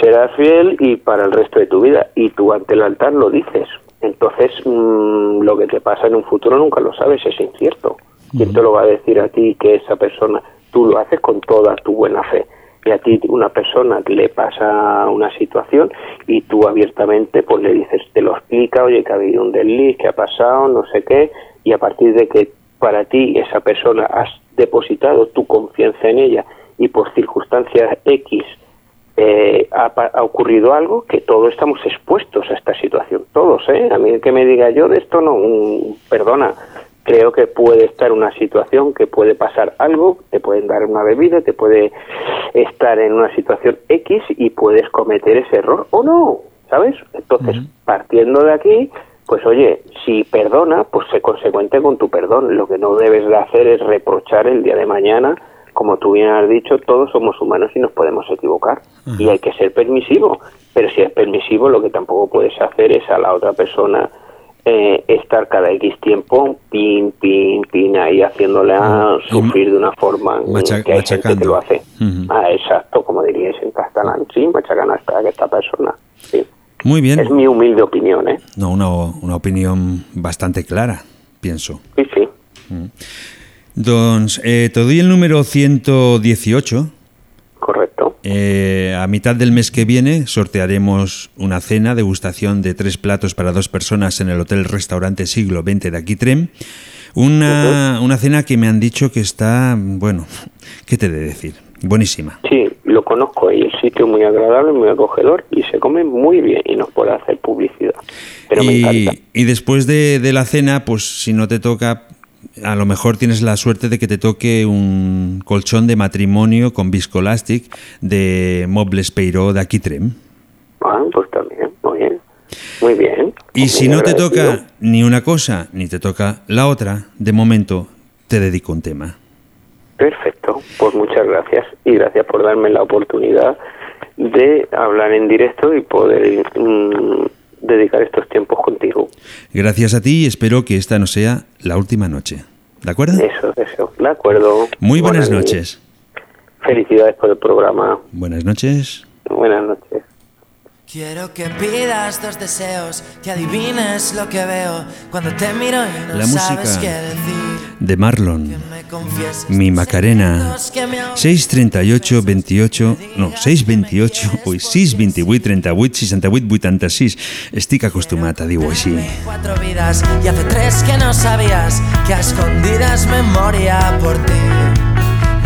serás fiel y para el resto de tu vida y tú ante el altar lo dices. Entonces, mm, lo que te pasa en un futuro nunca lo sabes, es incierto. ¿Quién te lo va a decir a ti que esa persona, tú lo haces con toda tu buena fe? Y a ti una persona le pasa una situación y tú abiertamente pues le dices, te lo explica, oye, que ha habido un desliz, que ha pasado, no sé qué, y a partir de que para ti esa persona has depositado tu confianza en ella y por circunstancias X eh, ha, ha ocurrido algo que todos estamos expuestos a esta situación, todos, ¿eh? A mí que me diga yo de esto no, mm, perdona, creo que puede estar una situación, que puede pasar algo, te pueden dar una bebida, te puede estar en una situación X y puedes cometer ese error o no, ¿sabes? Entonces, partiendo de aquí, pues oye, si perdona, pues sé consecuente con tu perdón. Lo que no debes de hacer es reprochar el día de mañana, como tú bien has dicho, todos somos humanos y nos podemos equivocar. Y hay que ser permisivo. Pero si es permisivo, lo que tampoco puedes hacer es a la otra persona eh, estar cada X tiempo, pin, pin, pin, ahí haciéndola sufrir de una forma Macha- que hay gente que lo hace. Ah, exacto, como diríais en catalán. Sí, machacan hasta que esta persona. Sí. Muy bien. Es mi humilde opinión, ¿eh? No, una, una opinión bastante clara, pienso. Sí, sí. Doncs, eh, te doy el número 118. Correcto. Eh, a mitad del mes que viene sortearemos una cena, degustación de tres platos para dos personas en el Hotel Restaurante Siglo XX de Aquitrem. Una, una cena que me han dicho que está, bueno, ¿qué te he de decir? Buenísima. Sí, lo conozco y el sitio es muy agradable, muy acogedor y se come muy bien y nos puede hacer publicidad. Pero me encanta. Y, y después de, de la cena, pues si no te toca, a lo mejor tienes la suerte de que te toque un colchón de matrimonio con viscolastic de Mobles Peiró de Aquitrem. Ah, pues también, muy bien. Muy bien. Y si Muy no te toca ni una cosa ni te toca la otra, de momento te dedico un tema. Perfecto, pues muchas gracias y gracias por darme la oportunidad de hablar en directo y poder mm, dedicar estos tiempos contigo. Gracias a ti y espero que esta no sea la última noche. ¿De acuerdo? Eso, eso, de acuerdo. Muy buenas Buenas noches. Felicidades por el programa. Buenas noches. Buenas noches. Quiero que pidas dos deseos, que adivines lo que veo cuando te miro y no La sabes música qué decir. de Marlon. Mi Macarena. 638 28... No, 628... Ui, 628 38 68 86. Estic acostumat a dir-ho així. cuatro vidas y hace tres que no sabías que a escondidas me moría por ti.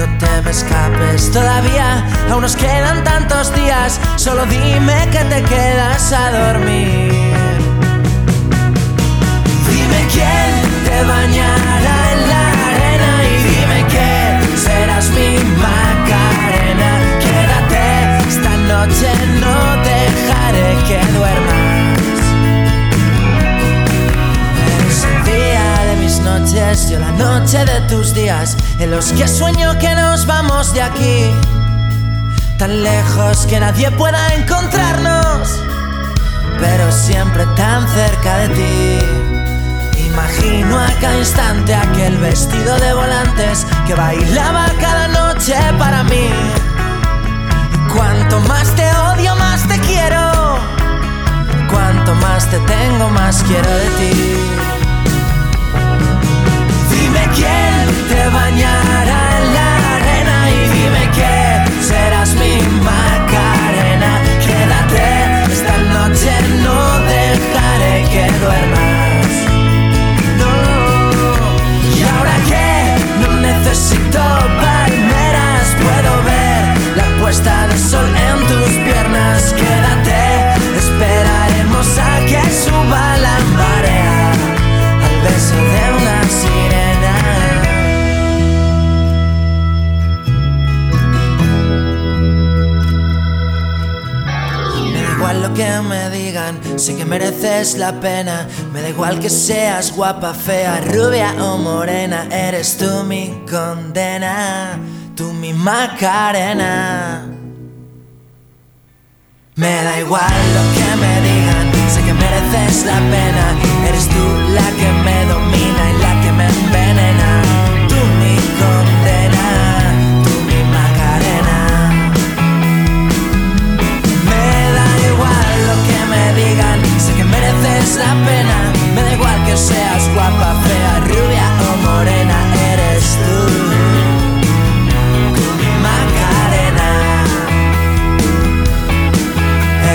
No te me escapes todavía, aún nos quedan tantos días. Solo dime que te quedas a dormir. Dime quién te bañará en la arena y dime que serás mi Macarena. Quédate esta noche, no dejaré que duermas. Noches, yo la noche de tus días, en los que sueño que nos vamos de aquí, tan lejos que nadie pueda encontrarnos, pero siempre tan cerca de ti. Imagino a cada instante aquel vestido de volantes que bailaba cada noche para mí. Y cuanto más te odio, más te quiero. Cuanto más te tengo, más quiero de ti. Dime quién te bañará en la arena y dime que serás mi Macarena. Quédate esta noche, no dejaré que duermas. No. Y ahora que no necesito palmeras, puedo ver la puesta de sol en tus piernas. Quédate, esperaremos a que suba la marea al beso de una sirena. Lo que me digan, sé que mereces la pena. Me da igual que seas guapa, fea, rubia o morena. Eres tú mi condena, tú mi macarena. Me da igual lo que me digan, sé que mereces la pena. Eres tú la que me mereces la pena. Me da igual que seas guapa, fea, rubia o morena. Eres tú, macarena.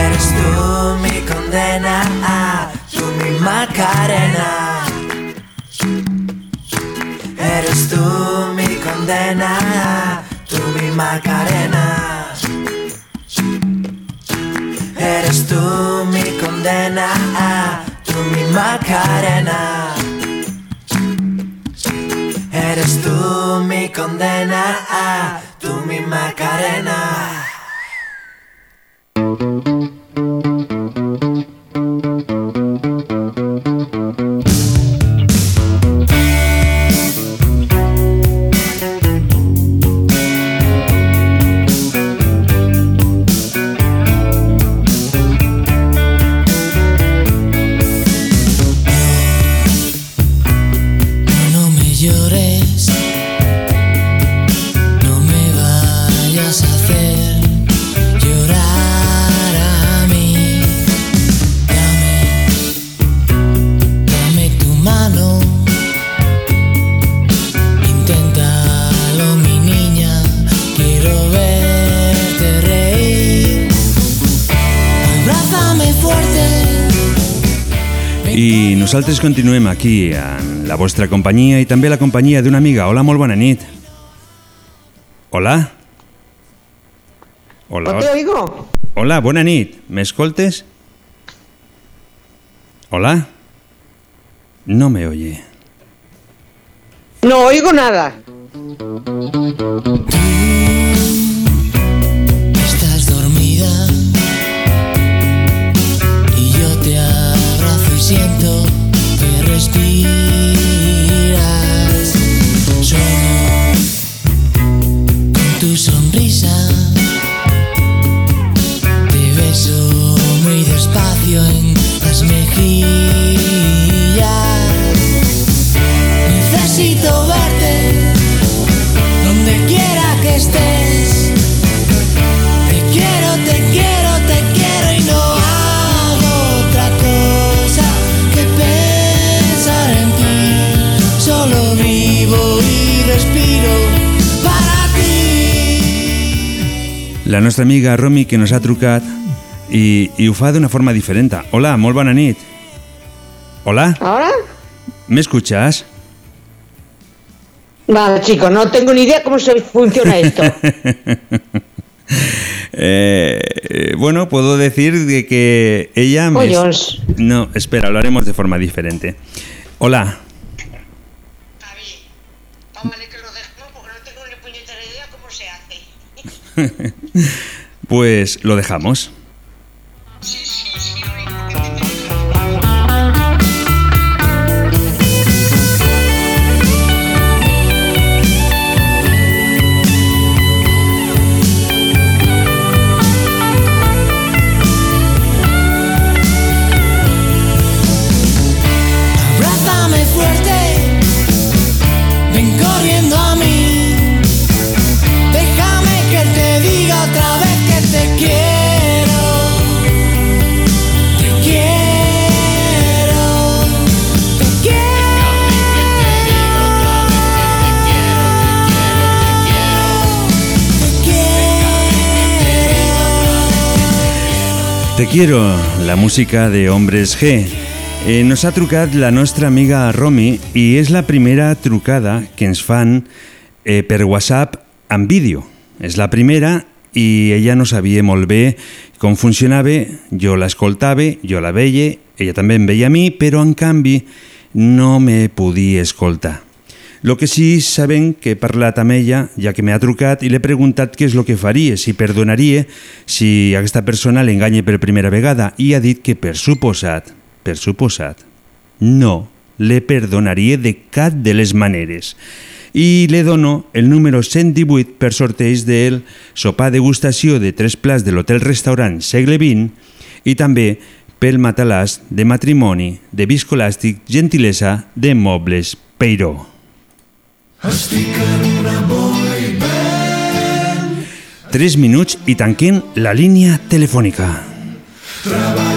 Eres tú mi condena, tú mi macarena. Eres tú mi condena, tú mi macarena. Eres tú mi condena, tú mi macarena. Eres tú mi condena, tú mi macarena. Nosaltres continuem aquí en la vostra companyia i també la companyia d'una amiga. Hola, molt bona nit. Hola? Hola. No te oigo. Hola, bona nit. M'escoltes? Hola? No me oye. No oigo nada. La nostra amiga Romi que nos ha trucat i, i ho fa d'una forma diferent. Hola, molt bona nit. Hola? ¿Ahora? ¿M'escuchas? Vale, chicos, no tengo ni idea cómo se funciona esto. (laughs) Eh, bueno, puedo decir de que ella me... Pollos. No, espera, lo haremos de forma diferente. Hola. (laughs) pues lo dejamos. Quiero, la música de Hombres G. Eh, nos ha trucat la nostra amiga Romi i és la primera trucada que ens fan eh, per WhatsApp en vídeo. És la primera i ella no sabia molt bé com funcionava, jo l'escoltava, jo la veia, ella també em a mi, però en canvi no me podia escoltar. Lo que sí sabem que he parlat amb ella, ja que m'ha trucat, i l'he preguntat què és el que faria, si perdonaria si aquesta persona l'enganya per primera vegada, i ha dit que per suposat, per suposat, no le perdonaria de cap de les maneres. I le dono el número 118 per sorteig del sopar degustació de tres plats de l'hotel-restaurant Segle XX i també pel matalàs de matrimoni de viscolàstic gentilesa de mobles Peiró. Estic en una boy band. 3 minuts i tanquem la línia telefònica. Treballo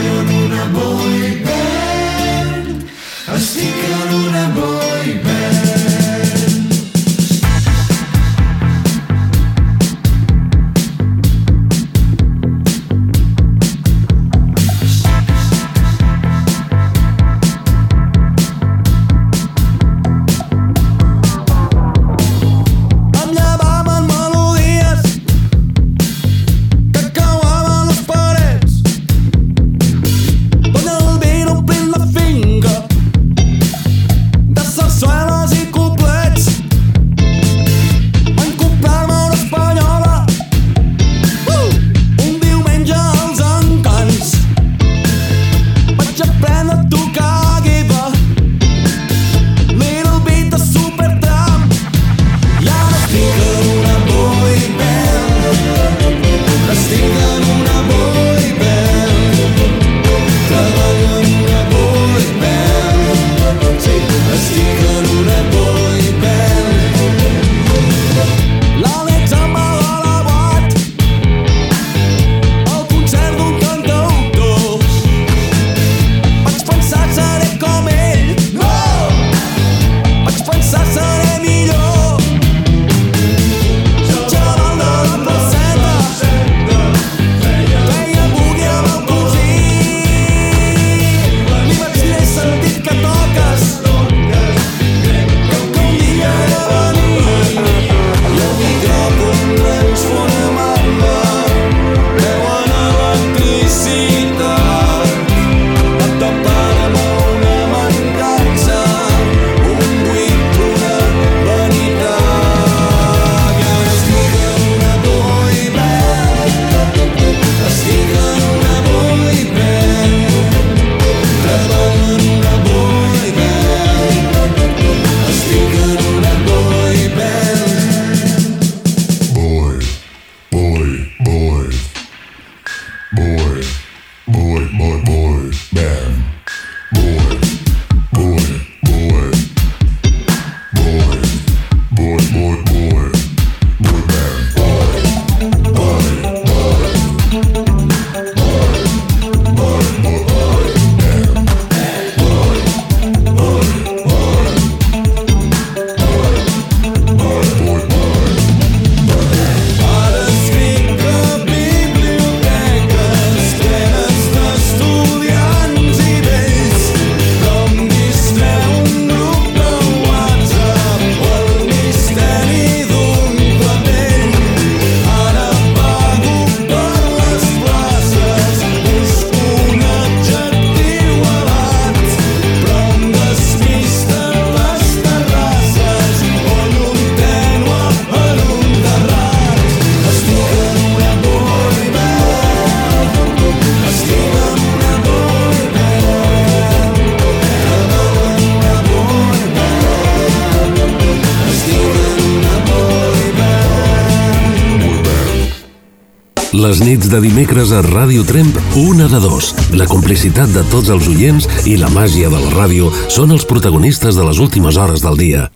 Les nits de dimecres a Ràdio Tremp, una de dos. La complicitat de tots els oients i la màgia de la ràdio són els protagonistes de les últimes hores del dia.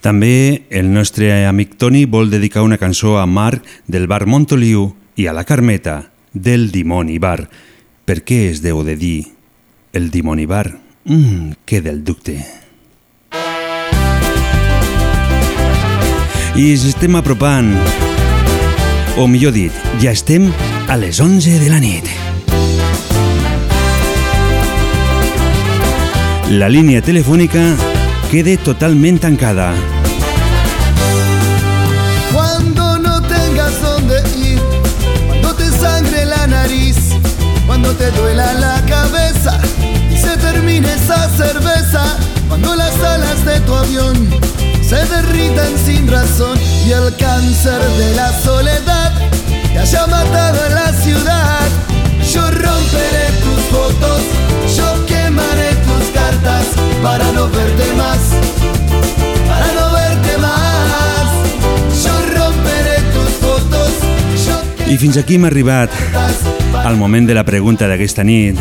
També el nostre amic Toni vol dedicar una cançó a Marc del bar Montoliu i a la Carmeta del Dimoni Bar. Per què es deu de dir el Dimoni Bar? Mmm, que del dubte. I ens estem apropant, O millor dit, ja estem a les 11 de la nit. La línia telefònica quede totalment tancada. Cuando no tengas donde ir, cuando te sangre la nariz, cuando te duela la cabeza y se termine esa cerveza, cuando las alas de tu avión se derritan sin razón y el cáncer de la soledad te haya matado en la ciudad. Yo romperé tus fotos, yo quemaré tus cartas para no verte más, para no verte más. Yo romperé tus fotos, yo I fins aquí hem arribat al moment de la pregunta d'aquesta nit.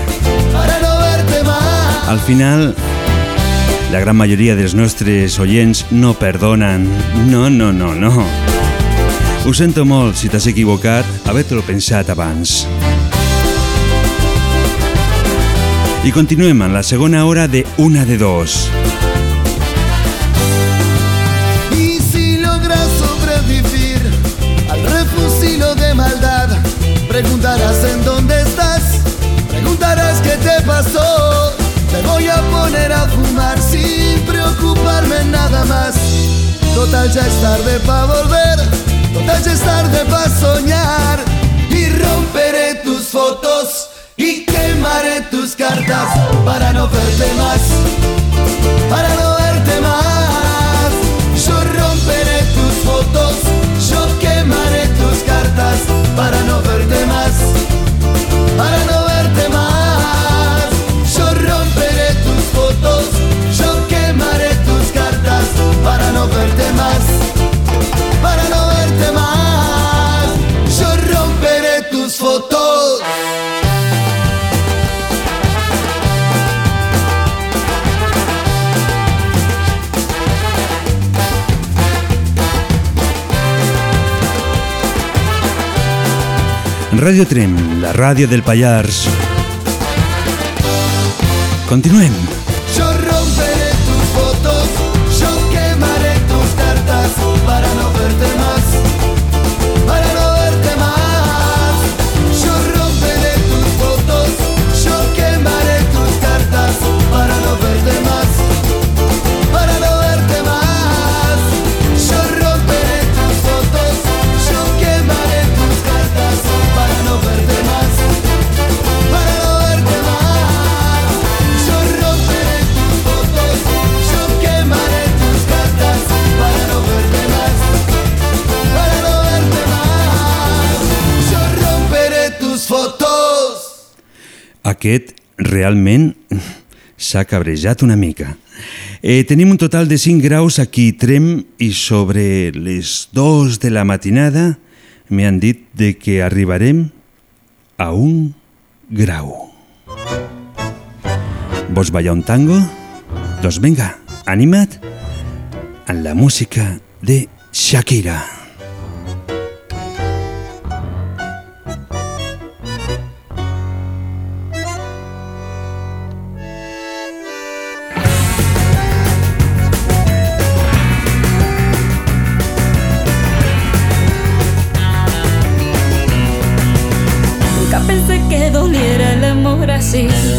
Al final, la gran majoria dels nostres oients no perdonen. No, no, no, no. Ho sento molt si t'has equivocat, haver-te-lo pensat abans. I continuem en la segona hora de Una de Dos. Y si logras sobrevivir al refusilo de maldad, preguntarás en dónde estás, preguntarás qué te pasó. Te voy a poner a fumar sin preocuparme nada más. Total ya es tarde para volver, total ya es tarde para soñar. Y romperé tus fotos y quemaré tus cartas para no verte más, para no verte más. Yo romperé tus fotos, yo quemaré tus cartas para no verte más, para no verte más. Yo romperé tus fotos, yo quemaré tus cartas para no verte más, Ràdio Trem, la ràdio del Pallars. Continuem. Aquest realment s'ha cabrejat una mica. Eh, tenim un total de 5 graus aquí Trem i sobre les 2 de la matinada m'han dit de que arribarem a un grau. Vols ballar un tango? Doncs vinga, anima't en la música de Shakira. Amor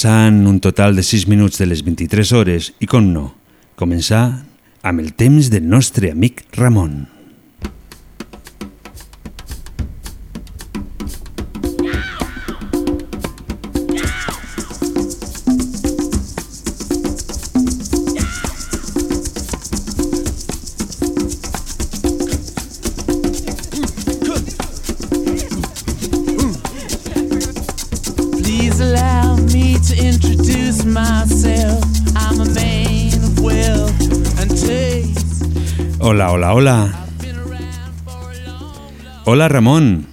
Passant un total de 6 minuts de les 23 hores i, com no, començar amb el temps del nostre amic Ramon. Hola, hola, hola. Hola, Ramon.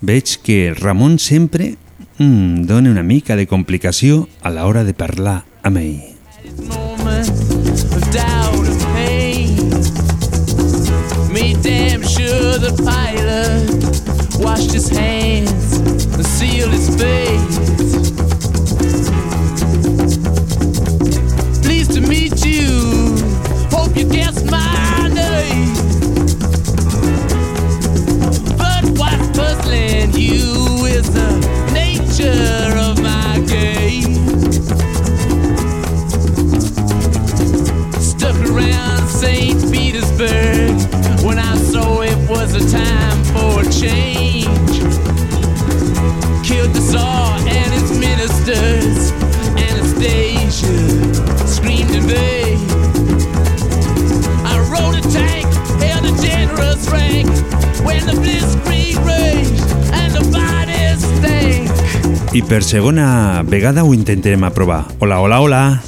Veig que Ramon sempre mm, dona una mica de complicació a l'hora de parlar amb ell. Petersburg when I saw it was a time for a change. Killed the Tsar and his ministers. Anastasia screamed in vain. I rode a tank, held a generous rank when the blitzkrieg raged and the bodies stank. I per segona vegada ho intentarem aprovar. Hola, hola, hola.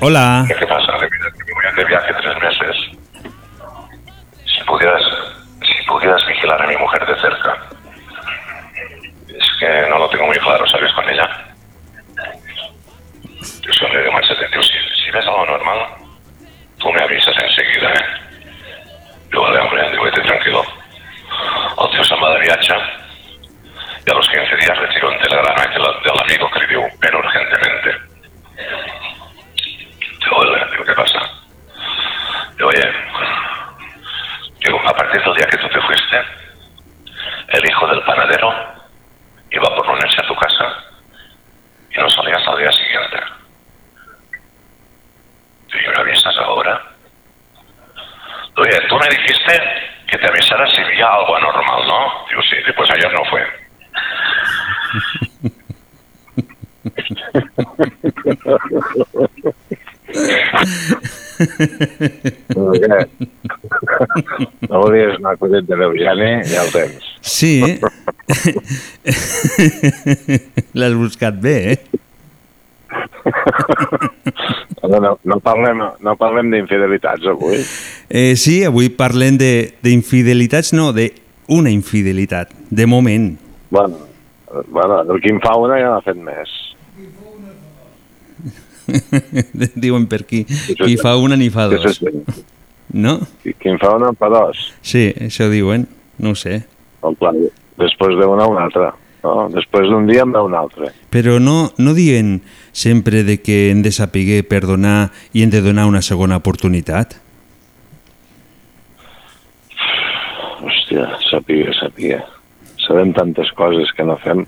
Hola. ¿Qué pasa? No volies una coseta d'Eugeni, ja el tens. Sí, eh? (laughs) L'has buscat bé, eh? (laughs) No, no, no parlem, no parlem d'infidelitats avui. eh sí, avui parlem de- d'infidelitats, no, de una infidelitat, de moment. Bueno, bueno, el qui en fa una ja n'ha fet més. (laughs) Diuen per aquí. Qui fa una ni fa dos. No? Qui, en fa una fa dos. Sí, això diuen. No ho sé. El pla, després d'una una altra. No? Després d'un dia en ve un altre. Però no, no diuen sempre de que hem de saber perdonar i hem de donar una segona oportunitat? Hòstia, sàpiga, sàpiga. Sabem tantes coses que no fem.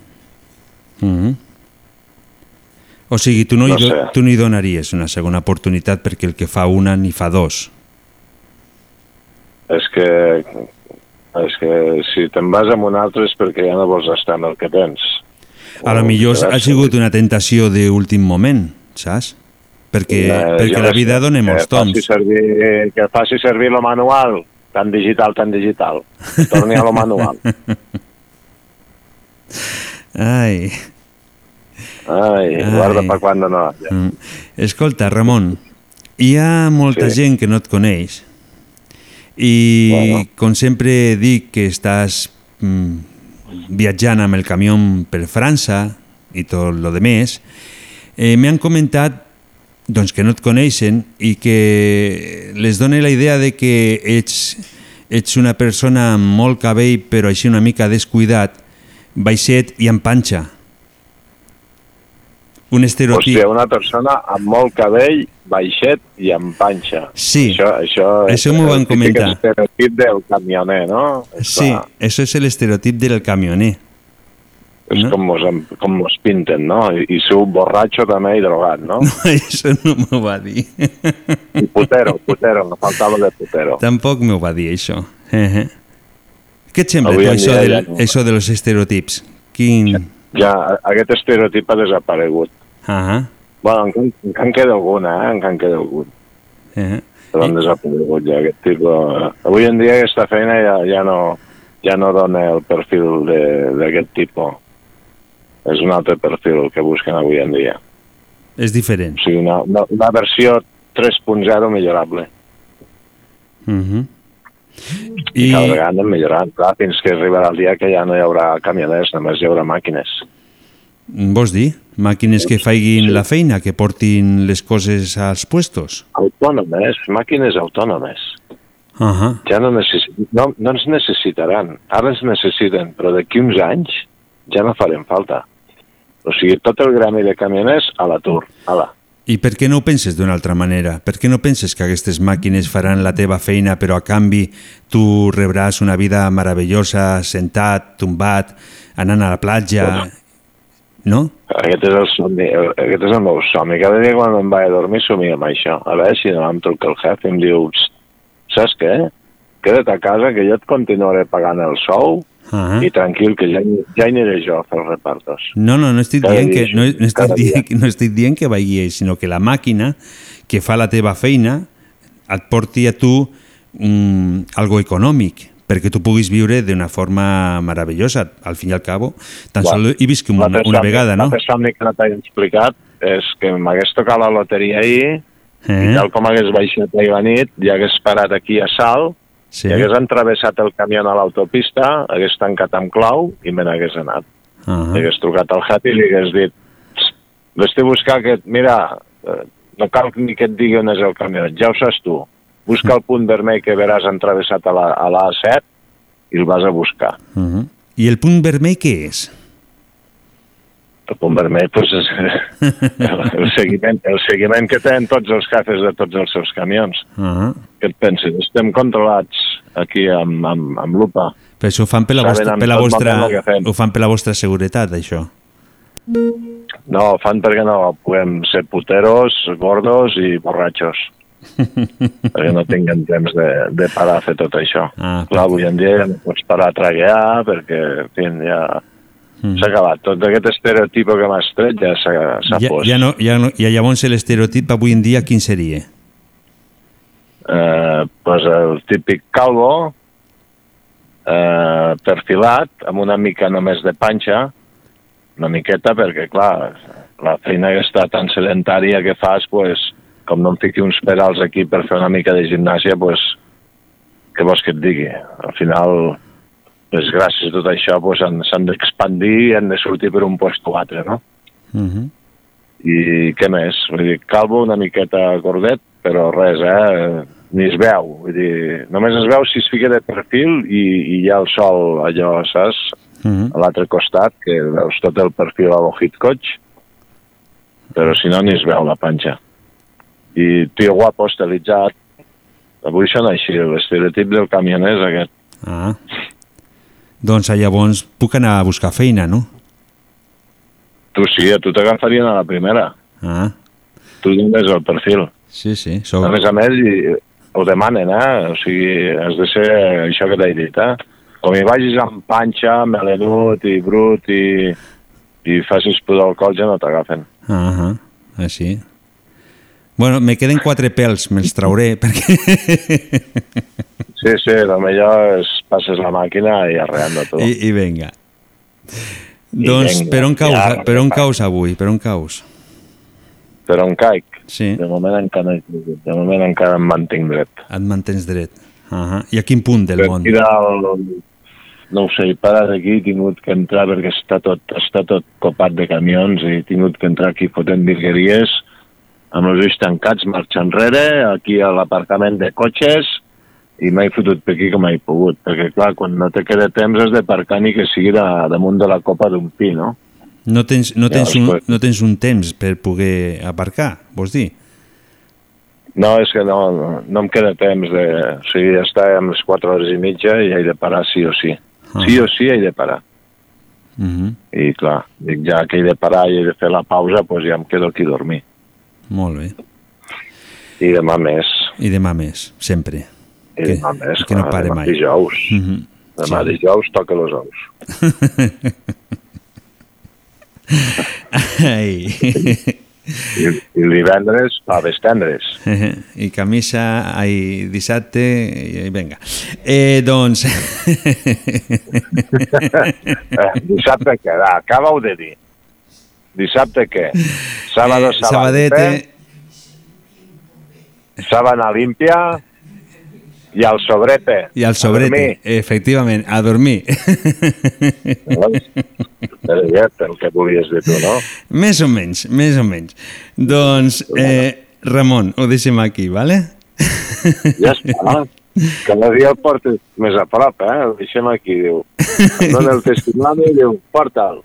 Mm -hmm. O sigui, tu no, No hi, do, tu no hi donaries una segona oportunitat perquè el que fa una ni fa dos. És que, és que si te'n vas amb un altre és perquè ja no vols estar amb el que tens. A lo millor ha sigut una tentació d'últim moment, saps? Perquè, Eh, perquè la vida donem molts faci toms. Servir, que faci servir lo manual, tan digital, tan digital. Torni a lo manual. (laughs) Ai. Ai, guarda pa quan no. Ja. Mm. Escolta, Ramon, hi ha molta Sí. gent que no et coneix i Bueno. com sempre dic que estàs mm, viatjant amb el camió per França i tot lo de més, eh, m'han comentat doncs, que no et coneixen i que les dona la idea de que ets, ets una persona amb molt cabell però així una mica descuidat, baixet i amb panxa. Un estereotip. Hòstia, una persona amb molt cabell, baixet i amb panxa. Sí, Això, això, això m'ho és van comentar. estereotip del camioner, no? És Sí, clar. eso es el estereotip del camioner. És No. com, mos, com mos pinten, no? I, i sou borratxo també i drogat, no? (laughs) Això no m'ho va dir. I putero, putero, me faltava de putero. Tampoc m'ho va dir, això. Eh -eh. Què et sembla, Avui tu, això, del, ja no. això de los estereotips? Quin... Ja, aquest estereotip ha desaparegut. Ah Bueno, encara, encara en queda alguna, eh? Encara en queda algun. eh. Però han desaparegut ja aquest tipus. Avui en dia aquesta feina ja, ja no ja no dona el perfil de- d'aquest tipus. És un altre perfil que busquen avui en dia. És diferent. O sigui, una, una, una versió 3.0 millorable. Uh -huh. I cada vegada millorant, clar, fins que arribarà el dia que ja no hi haurà camioners, només hi haurà màquines. Vols dir? Màquines que faiguin la feina, que portin les coses als puestos? Autònomes, màquines autònomes. Uh -huh. Ja no, necessi no, no ens necessitaran. Ara ens necessiten, però d'aquí uns anys ja no farem falta. O sigui, tot el gremi de camioners a l'atur. Ala. I per què no ho penses d'una altra manera? Per què no penses que aquestes màquines faran la teva feina però a canvi tu rebràs una vida meravellosa, sentat, tombat, anant a la platja... No? Aquest és el somni, aquest és el meu somni. Cada dia quan em vaig a dormir somio amb això. A veure si no em truca el jefe i em diu "Ps, saps què? Queda't a casa que jo et continuaré pagant el sou Ah. i tranquil, que ja, ja hi aniré jo a fer els repartos. No, no, no estic Cada dient dia que, no, no, estic dient, no estic dient que vagi ell, sinó que la màquina que fa la teva feina et porti a tu mm, algo econòmic perquè tu puguis viure d'una forma meravellosa, al fin i al cabo. Tan Clar. sol he vist que una, somni- vegada, no? L'altre somni que no t'he explicat és que m'hagués tocat la loteria ahir Eh? i tal com hagués baixat ahir la nit i hagués parat aquí a Salt Sí. i hagués entravessat el camió a l'autopista, hagués tancat amb clau i me n'hagués anat. Ah. Li hagués trucat al Happy i li hagués dit vés-te a buscar aquest... Mira, eh, no cal ni que et digui on és el camió, ja ho saps tu. Busca el punt vermell que veràs entravessat a la, a la A7 i el vas a buscar. Uh -huh. I el punt vermell què és? El punt vermell pues, és (laughs) el, seguiment, el seguiment que tenen tots els jefes de tots els seus camions. Uh -huh. Què et penses? Estem controlats aquí amb, amb, amb lupa. Però això ho fan per la, Saben vostra, per la vostra, ho fan per la vostra seguretat, això. No, fan perquè no puguem ser puteros, gordos i borratxos. Perquè no tinguem temps de, de parar a fer tot això. Ah, Clar, avui en dia ja no pots parar a traguear perquè, en fi, ja Mm. s'ha acabat. Tot aquest estereotip que m'has tret ja s'ha Ja, fos. ja, no, ja, no, ja llavors l'estereotip avui en dia quin seria? eh, pues el típic calvo, eh, perfilat, amb una mica només de panxa, una miqueta, perquè, clar, la feina que està tan sedentària que fas, pues, com no em fiqui uns pedals aquí per fer una mica de gimnàsia, pues, què vols que et digui? Al final, pues, gràcies a tot això, pues, han- s'han d'expandir i han de sortir per un lloc o altre, no? Uh -huh. I què més? Vull dir, calvo una miqueta gordet, però res, eh? Ni es veu. Vull dir, només es veu si es fica de perfil i, i hi ha el sol allò, saps? Uh -huh. A l'altre costat, que veus tot el perfil a lo Hitchcock, però si no ni es veu la panxa. I tio guapo, estilitzat, avui són així, l'estereotip del camioner és aquest. Ah. Doncs ah, llavors puc anar a buscar feina, no? Tu sí, a tu t'agafarien a la primera. Ah. Tu dones el perfil. Sí, sí. Sou... A més a més, i, ho demanen, eh? O sigui, has de ser això que t'he dit, eh? Com hi vagis amb panxa, melenut i brut i, i facis pudor al col, ja no t'agafen. Ah, ah, així. Bueno, me queden quatre pèls, me'ls trauré, (laughs) perquè... Sí, sí, el millor és passes la màquina i arreando tu. I, I vinga. doncs, vinga, per on caus, ja, per on caus avui? Per on caus? Per on caic? Sí. De moment encara, de moment encara em mantinc dret. Et mantens dret. Uh I a quin punt del Per món? dalt, no ho sé, he parat aquí, he tingut que entrar perquè està tot, està tot copat de camions i he tingut que entrar aquí fotent virgueries amb els ulls tancats, marxa enrere, aquí a l'aparcament de cotxes i m'he fotut per aquí com he pogut, perquè clar, quan no te queda temps has de parcar ni que sigui de, damunt de la copa d'un pi, no? No tens, no, Ja, tens un, després- no tens un temps per poder aparcar, vols dir? No, és que no, no, no em queda temps de... O sigui, està amb les 4 hores i mitja i he de parar sí o sí. Sí o sí he de parar. Mhm. I clar, dic, ja que he de parar i he de fer la pausa, doncs ja em quedo aquí a dormir. Molt bé. I demà més. I demà més, sempre. I Que- demà més, que no clar, pare demà mai. dijous. Mhm. Demà Sí. dijous toca els ous. (laughs) Ai. I, i divendres, faves tendres. (laughs) I camisa, ai, dissabte, i vinga. Eh, doncs... (laughs) Eh, dissabte què? Va, acaba-ho de dir. Dissabte què? Sábado, Eh, sabadete. Sábana limpia i al sobrete. I al sobrete, efectivament, a dormir. Però el que volies dir tu, no? més o menys, més o menys. Doncs, eh, Ramon, ho deixem aquí, vale? Ja està. Cada dia el portes més a prop, eh? El deixem aquí, diu. Em dona el testimoni i diu, porta'l.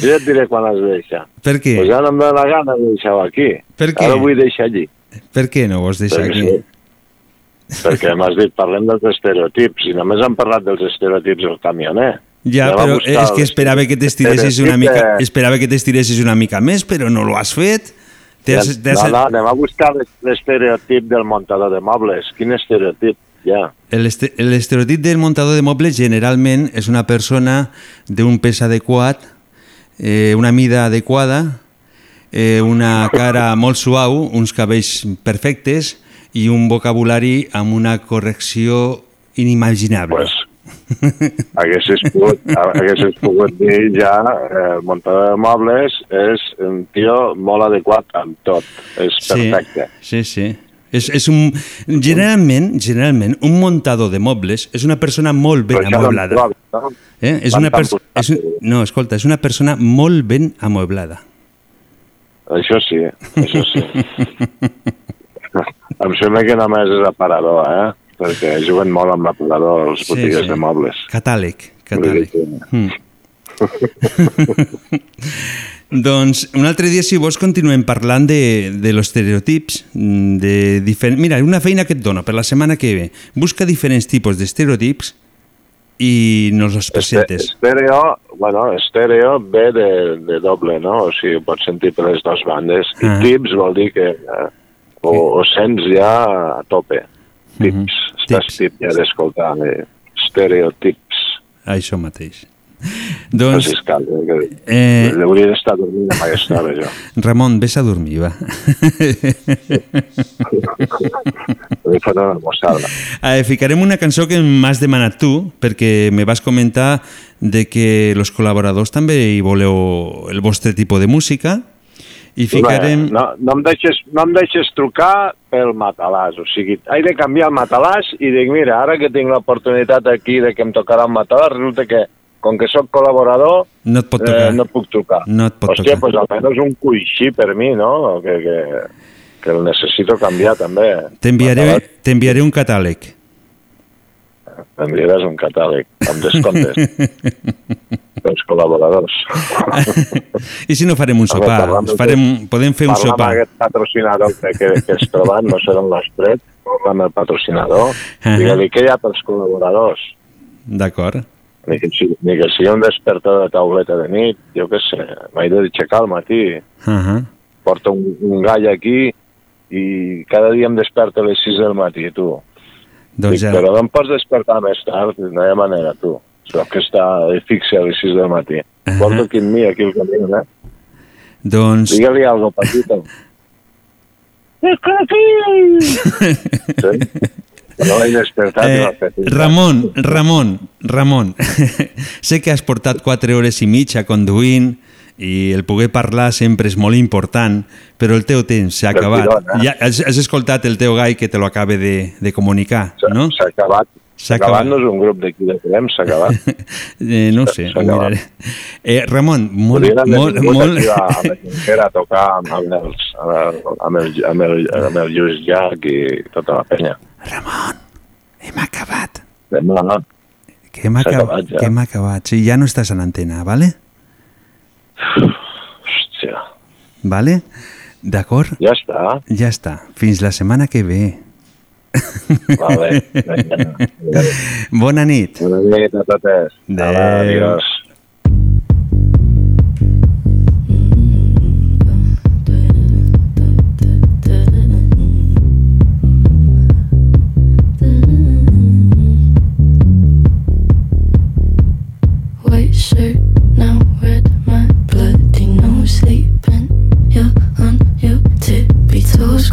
Jo ja et diré quan has de deixar. Per què? Pues ja no em dóna la gana de deixar-ho aquí. Per què? Ara ho vull deixar allí. Per què no vols deixar Perquè aquí? sí. Perquè m'has dit, parlem dels estereotips, i només hem parlat dels estereotips del camioner. Ja, Anem a però és que esperava que t'estiressis una mica, esperava que t'estiressis una mica més, però no l'ho has fet. Ja, t'has- no, no, anem a buscar l'es- l'estereotip del muntador de mobles. Quin estereotip? Ja. El, este- el estereotip del montador de mobles generalment és una persona d'un pes adequat, eh, una mida adequada, eh, una cara molt suau, uns cabells perfectes i un vocabulari amb una correcció inimaginable. Pues, haguessis pogut, haguessis pogut dir ja eh, el muntador de mobles és un tio molt adequat amb tot. És perfecte. Sí, sí. És, és un, generalment, generalment, un montador de mobles és una persona molt ben no no? Eh? És una perso- és un, no, escolta, és una persona molt ben amueblada. Això sí, això sí. (laughs) em sembla que només és aparador, eh? Perquè juguen molt amb l'aparador les Sí, botigues sí. de mobles. Catàleg, catàleg. Sí. Mm. (laughs) doncs un altre dia, si vols, continuem parlant de, de los estereotips. mm, De difer... Mira, una feina que et dono per la setmana que ve. Busca diferents tipus d'estereotips i nos els presentes. Estèreo, bueno, estèreo ve de, de doble, no? O sigui, pots sentir per les dues bandes. I Ah. tips vol dir que eh, o, o sents ja a tope. Tips. Estàs tip ja d'escoltar eh, estereotips. Això mateix. (laughs) Doncs, Doncs... Cal, eh, eh, Hauria d'estar dormint amb aquesta hora, jo. (laughs) Ramon, vés a dormir, va. Eh, ficarem una cançó que m'has demanat tu, perquè me vas comentar de que els col·laboradors també hi voleu el vostre tipus de música i ficarem... No, no, em deixes, no em deixes trucar pel matalàs, o sigui, he de canviar el matalàs i dic, mira, ara que tinc l'oportunitat aquí de que em tocarà un matalàs, resulta que, com que sóc col·laborador, No et pot tocar. Eh, no puc trucar. No et pot Hòstia, tocar. pues almenys un coixí per mi, no? Que, que, que el necessito canviar també. T'enviaré un catàleg. T'enviaràs un catàleg amb descomptes (laughs) dels col·laboradors. I si no farem un veure, sopar? de- Farem, podem fer un sopar. amb aquest patrocinador que, que, que es troben, no serà l'estret, parla amb el patrocinador, Ahà. digue-li què hi ha pels col·laboradors. D'acord. Ni que, si- ni que sigui un despertador de tauleta de nit, jo què sé, m'he d'aixecar al matí, Uh -huh. porta un, un gall aquí i cada dia em desperta a les 6 del matí, tu. Doncs Dic, ja. però no em pots despertar més tard, no hi ha manera, tu. Sóc que està fixe a les 6 del matí. Uh -huh. Porto aquí amb mi, aquí al camí, eh? Doncs... Digue-li algo petito. (laughs) sí? Eh, Ramon, Ramon, Ramon, sé que has portat 4 hores i mitja conduint i el poder parlar sempre és molt important, però el teu temps s'ha acabat. eh? Ja has, has escoltat el teu gai que te lo acabe de, de comunicar, no? S'ha acabat. S'ha acabat, acabat. no és un grup d'aquí de Trem, s'ha acabat. (laughs) Eh, no sé, ho miraré. Eh, Ramon, molt, Podrien molt, molt... aquí a, a la Junquera a tocar amb, amb, els, amb, el, amb, el, amb el Lluís Llach i tota la penya. Ramon, hem acabat. No, Que hem, S'ha acabat, ja. que hem acabat. Sí, ja no estàs en antena, vale? hòstia. Vale? D'acord? Ja està. Ja està. Fins la setmana que ve. Vale. (laughs) Vinga. Bona nit. Bona nit a totes. Adéu. Adiós.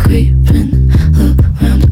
creeping around.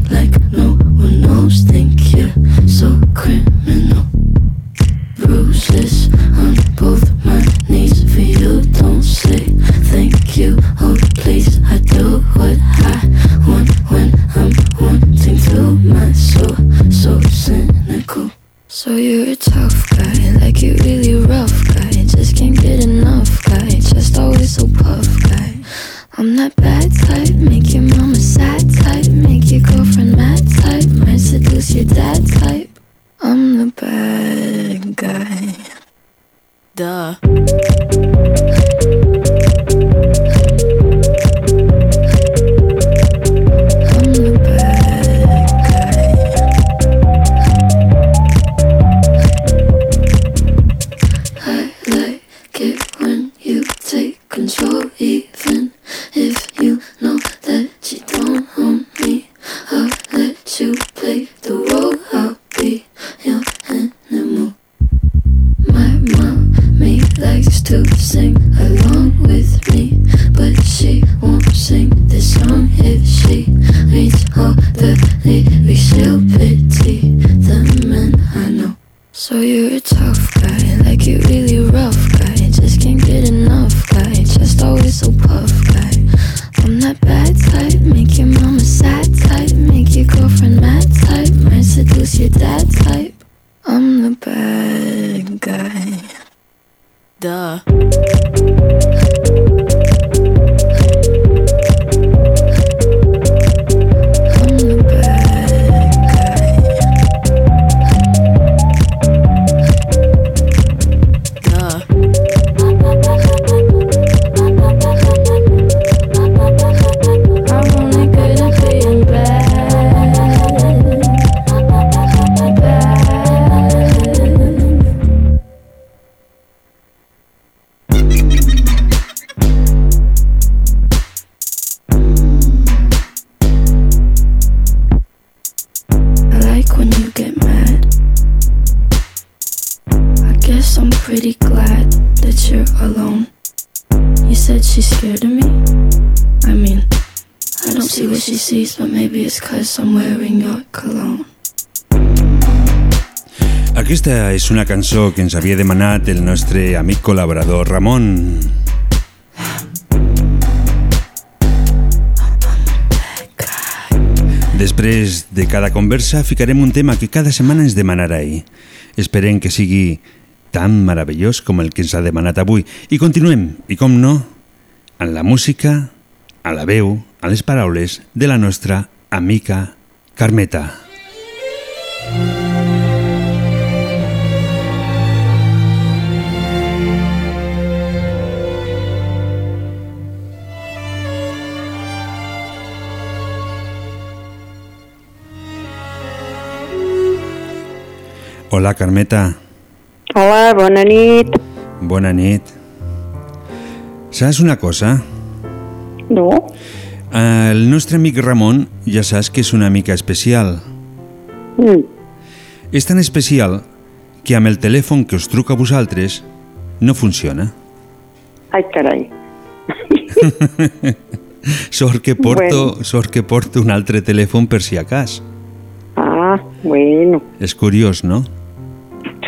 Aquesta és una cançó que ens havia demanat el nostre amic col·laborador Ramon. Després de cada conversa ficarem un tema que cada setmana ens demanarà ell. Esperem que sigui tan meravellós com el que ens ha demanat avui. I continuem, i com no, en la música, a la veu, a les paraules de la nostra amica Carmeta. Hola, Carmeta. Hola, bona nit. Bona nit. Saps una cosa? No? El nostre amic Ramon ja saps que és una mica especial. Mm. És tan especial que amb el telèfon que us truca a vosaltres no funciona. Ai, carai. (laughs) sort que porto, Bueno. sort que porto un altre telèfon per si a cas. Ah, bueno. És curiós, no?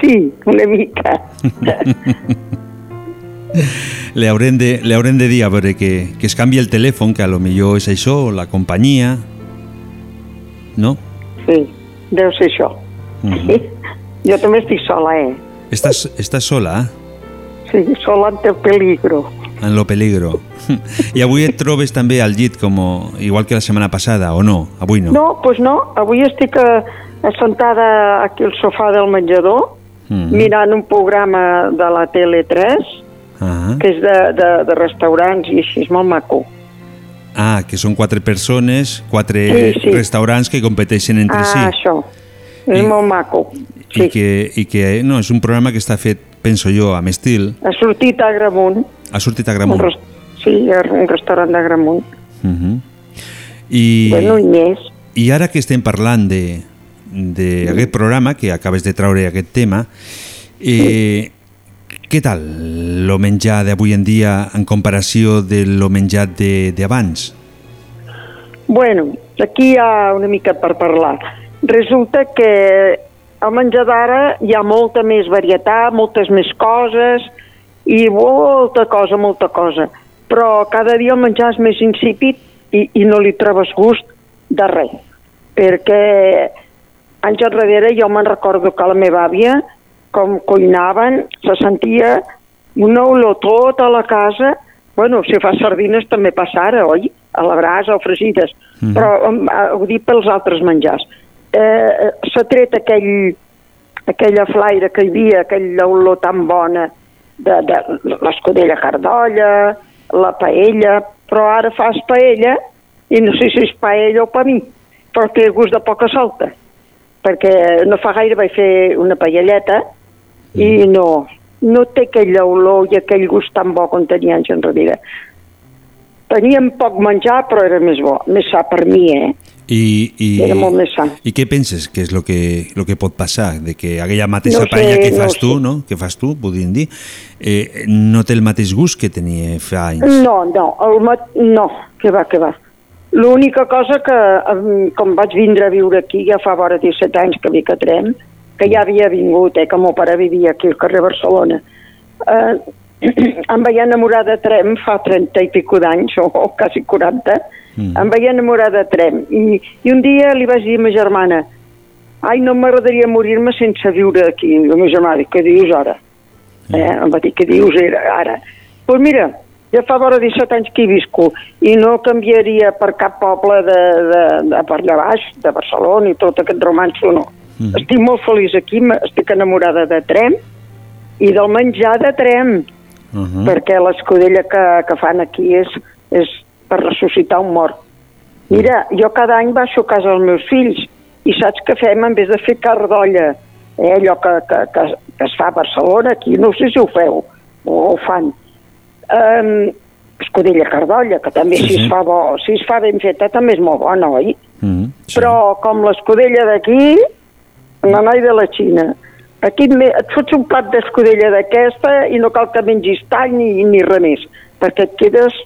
Sí, una mica. Le haurem de, le haurem de dir a veure que, que es canvi el telèfon, que a lo millor és això, la companyia... No? Sí, deu ser això. Mhm. (laughs) Jo també estic sola, eh? Estàs, estàs sola, eh? Sí, sola ante el peligro. en lo peligro. (laughs) I avui et trobes també al llit, com, igual que la setmana passada, o no? Avui no. No, doncs pues no. Avui estic eh, assentada aquí al sofà del menjador, Mhm. mirant un programa de la Tele3, Ah. que és de, de, de restaurants i així, és molt maco. ah, que són quatre persones, quatre Sí, sí. restaurants que competeixen entre ah, si. això. És I- molt maco. I, que, I que, no, és un programa que està fet, penso jo, amb estil. Ha sortit a Agramunt. Ha sortit a Gramunt. Sí, un restaurant d'Agramunt. Mhm. I, Bueno, i més. I ara que estem parlant de d'aquest programa, que acabes de traure aquest tema, eh, què tal lo menjar d'avui en dia en comparació de lo menjat d'abans? Bueno, aquí hi ha una mica per parlar. Resulta que al menjar d'ara hi ha molta més varietat, moltes més coses i molta cosa, molta cosa. Però cada dia el menjar és més insípid i, i no li trobes gust de res. Perquè anys enrere jo me'n recordo que la meva àvia, com cuinaven, se sentia una olor tota la casa. Bueno, si fa sardines també passa ara, oi? A la brasa o fregides. Mhm. Però em, eh, ho dic pels altres menjars. Eh, S'ha tret aquell, aquella flaire que hi havia, aquella olor tan bona de, de l'escudella cardolla, la paella, però ara fas paella i no sé si és paella o pa mi, però té gust de poca solta perquè no fa gaire vaig fer una paelleta i no, no té aquella olor i aquell gust tan bo com tenia anys enrere. Teníem poc menjar, però era més bo, més sa per mi, eh? I, i, Era molt més sa. I què penses que és el que, lo que pot passar? De que aquella mateixa No sé, paella que no fas sé. tu, no? que fas tu, podríem dir, eh, no té el mateix gust que tenia fa anys. No, no, el mat... no, que va, que va. L'única cosa que, com vaig vindre a viure aquí, ja fa vora 17 anys que vic a Trem, que ja havia vingut, eh, que el meu pare vivia aquí al carrer Barcelona, eh, (clears throat) em vaig enamorar de Trem fa 30 i pico d'anys, o, o quasi 40, mm. em vaig enamorar de Trem. I, I un dia li vaig dir a ma germana, ai, no m'agradaria morir-me sense viure aquí. I la meva germana, dic, què dius ara? Eh, em va dir, què dius era, ara? Doncs pues mira, ja fa vora 17 anys que hi visco i no canviaria per cap poble de, de, de per allà baix, de Barcelona i tot aquest romanço, no. Mm. Estic molt feliç aquí, estic enamorada de Trem i del menjar de Trem, Uh -huh. perquè l'escudella que, que fan aquí és, és per ressuscitar un mort. Mira, jo cada any baixo a casa dels meus fills i saps què fem en vez de fer cardolla, eh, allò que, que, que, que es fa a Barcelona, aquí no sé si ho feu o ho fan. Um, escudella cardolla, que també Sí, si sí. es fa bo, si es fa ben feta també és molt bona, oi? Mm. Però com l'escudella d'aquí, la noi de la Xina. Aquí et, fots un plat d'escudella d'aquesta i no cal que mengis tall ni, ni res més, perquè et quedes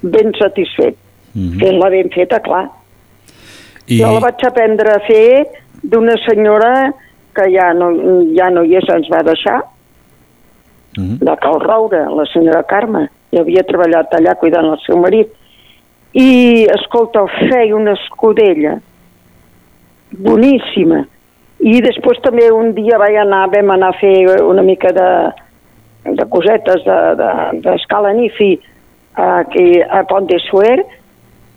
ben satisfet. Mm -hmm. Fent-la ben feta, clar. I, I... Jo la vaig aprendre a fer d'una senyora que ja no, ja no hi és, ens va deixar, Mhm. de Cal Roure, la senyora Carme, i havia treballat allà cuidant el seu marit. I, escolta, feia una escudella boníssima. I després també un dia vaig anar, vam anar a fer una mica de, de cosetes d'escala de, de, Nifi aquí a Pont de Suer.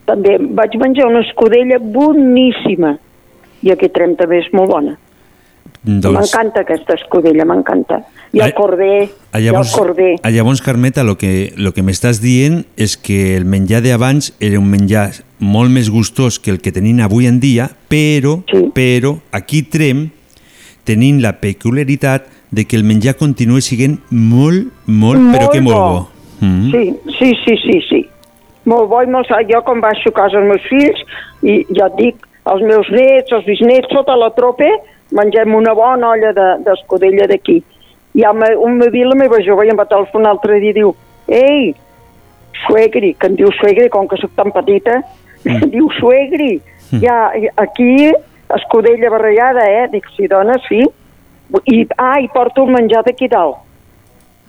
També vaig menjar una escudella boníssima. I aquí Trem també és molt bona. doncs, M'encanta aquesta escudella, m'encanta. El Ah, corder, a i el llavors, corder. a llavors, Carmeta, el que, lo que m'estàs dient és que el menjar d'abans era un menjar molt més gustós que el que tenim avui en dia, però, sí. però aquí Trem tenim la peculiaritat de que el menjar continua sent molt, molt, però que molt bo. Mm. Sí, sí, sí, sí, sí. Molt bo i molt sa. Jo quan baixo a casa els meus fills, i ja et dic, els meus nets, els bisnets, tota la trope, mengem una bona olla de- d'escudella de, d'aquí. I ha me- un me diu la meva jove i em va telefonar l'altre dia i diu ei, suegri, que em diu suegri, com que sóc tan petita, mm. (laughs) diu suegri, ja, aquí escudella barrejada, eh? Dic, sí, dona, sí. I, ah, i porto el menjar d'aquí dalt,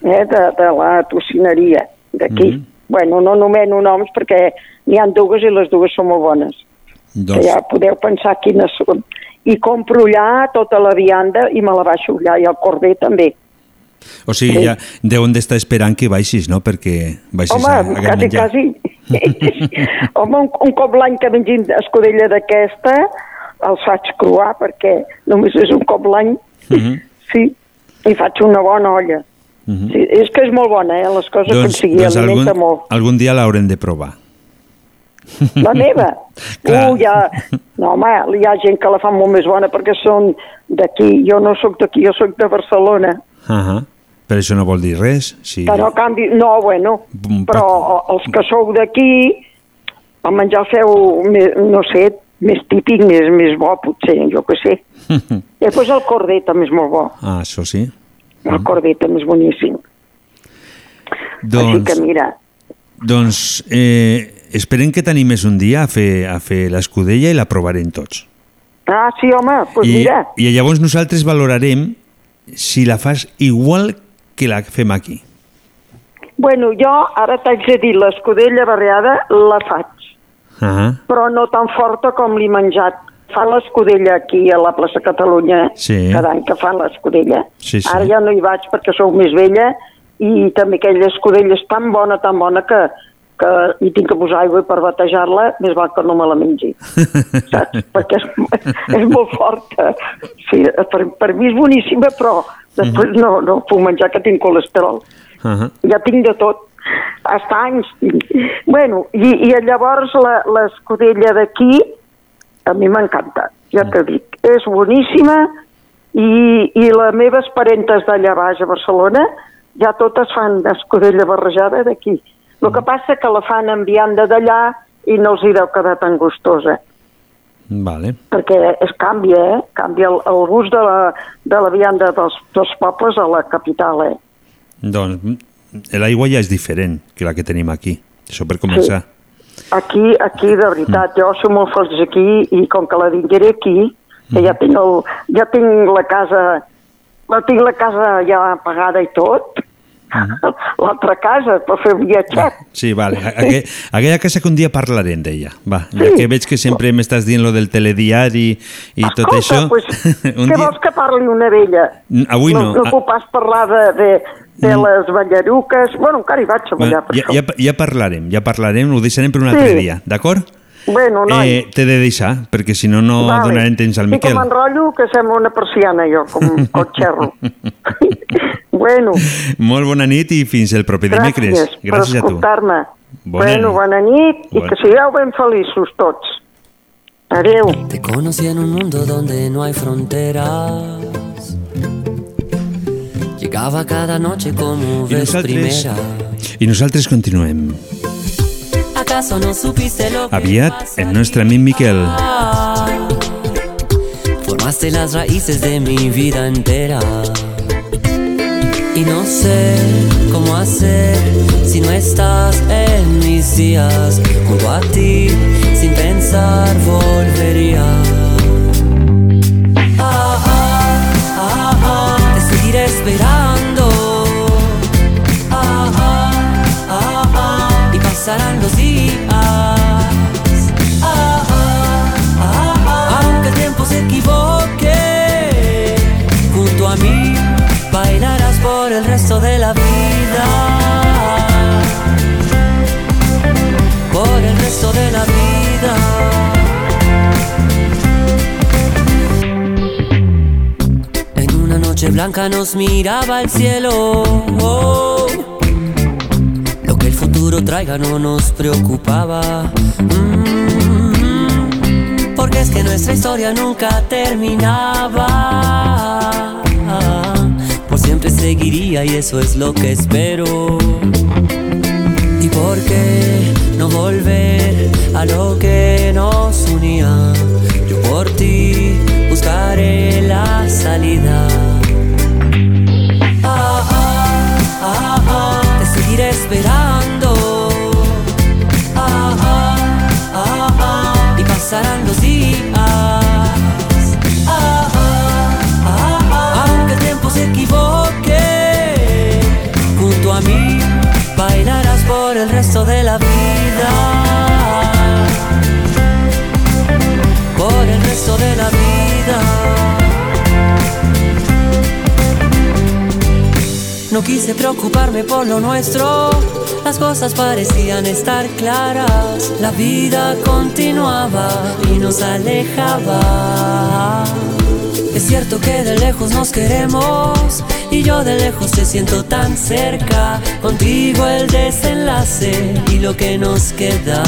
eh? de, de la tocineria d'aquí. Mm. Bueno, no nomeno noms perquè n'hi han dues i les dues són molt bones. Doncs, Que ja podeu pensar quines són. I compro allà tota la vianda i me la baixo allà, i el corder també. O sigui, ja deuen d'estar esperant que baixis, no?, perquè baixis Home, a, a quasi, menjar. quasi. (laughs) Home, un, un cop l'any que mengin escudella d'aquesta, els faig cruar, perquè només és un cop l'any, Mhm. sí, i faig una bona olla. Mhm. Sí, és que és molt bona, eh? Les coses Doncs, sigui, doncs alimenta algun, molt. algun dia l'haurem de provar. La meva? (laughs) Clar. uh, ja... No, home, hi ha gent que la fa molt més bona perquè són d'aquí. Jo no sóc d'aquí, jo sóc de Barcelona. Uh -huh. Però això no vol dir res. Sí. Però a canvi... No, bueno, Mm, però els que sou d'aquí, el menjar feu, més, no sé, més típic, més, més bo, potser, jo què sé. I (laughs) després el corder també és molt bo. ah, això sí. El corder també és boníssim. Així Doncs, que mira, doncs eh, esperem que t'animes un dia a fer, a fer l'escudella i la provarem tots. Ah, sí, home, doncs pues I, mira. I llavors nosaltres valorarem si la fas igual que la que fem aquí. Bueno, jo ara t'haig de dir, l'escudella barreada la faig, Ah, però no tan forta com l'he menjat. Fan l'escudella aquí a la plaça Catalunya, Sí. cada any que fan l'escudella. Sí, sí. Ara ja no hi vaig perquè sou més vella i també aquella escudella és tan bona, tan bona que, que hi tinc que posar aigua per batejar-la, més val que no me la mengi, (laughs) saps? perquè és, és molt forta. Sí, per, per mi és boníssima, però després Mhm. no, no puc menjar que tinc colesterol ah, ja tinc de tot, hasta anys tinc. Bueno, i, i llavors la- l'escudella d'aquí a mi m'encanta, ja t'ho dic. És boníssima i, i les meves parentes d'allà baix a Barcelona ja totes fan escudella barrejada d'aquí. El que passa que la fan amb vianda d'allà i no els hi deu quedar tan gustosa vale. perquè es canvia, eh? Canvia el, el gust de la, de la vianda dels, dels pobles a la capital, eh? Doncs mm, l'aigua ja és diferent que la que tenim aquí. Això per començar. Aquí, aquí, de veritat, jo soc molt feliç aquí i com que la vingueré aquí, que ja tinc, el, ja tinc la casa, la tinc la casa ja pagada i tot, (laughs) l'altra casa per fer un viatget. Sí, vale. Aqu aquella casa que un dia parlarem d'ella. Va, ja que veig que sempre m'estàs dient lo del telediari i tot això... pues, (laughs) un què dia... vols que parli una vella? Mm, Avui no. No, no Ah, puc pas parlar de, de, de Mm. les ballaruques. Bueno, encara hi vaig a ballar bueno, per ja, això. ja, ja parlarem, ja parlarem, ho deixarem per un altre Sí. dia, d'acord? Bueno, noi, Eh, T'he de deixar, perquè si no, no Vale. donarem temps al I Miquel. com enrotllo, que sembla una persiana, jo, com el (laughs) xerro. bueno, Molt bona nit i fins el proper dimecres. gràcies, per Gràcies a tu. escoltar-me. Bona bueno, nit. bona nit i Bona- que sigueu ben feliços tots. Adeu. Te conocí en un mundo donde no hay fronteras. Llegaba cada noche como I nosaltres, primera. I nosaltres continuem. ¿Acaso no supiste lo que Aviat, el nostre amic Miquel. Formaste las raíces de mi vida entera. Y no sé cómo hacer si no estás en mis días. Junto a ti, sin pensar, volvería. Ah, ah, ah, ah, te seguiré esperando. Ah, ah, ah, ah, y pasarán los el resto de la vida. Por el resto de la vida. En una noche blanca nos miraba el cielo. Lo que el futuro traiga no nos preocupaba. Mm, porque es que nuestra historia nunca terminaba. Seguiría y eso es lo que espero. ¿Y por qué no volver a lo que nos unía? Yo por ti buscaré la salida. Ah, ah, ah, ah, te seguiré esperando. Ah, ah, ah, ah, y pasarán resto de la vida. Por el resto de la vida. No quise preocuparme por lo nuestro, las cosas parecían estar claras, la vida continuaba y nos alejaba. Es cierto que de lejos nos queremos y yo de lejos te siento tan cerca, contigo el desenlace y lo que nos queda.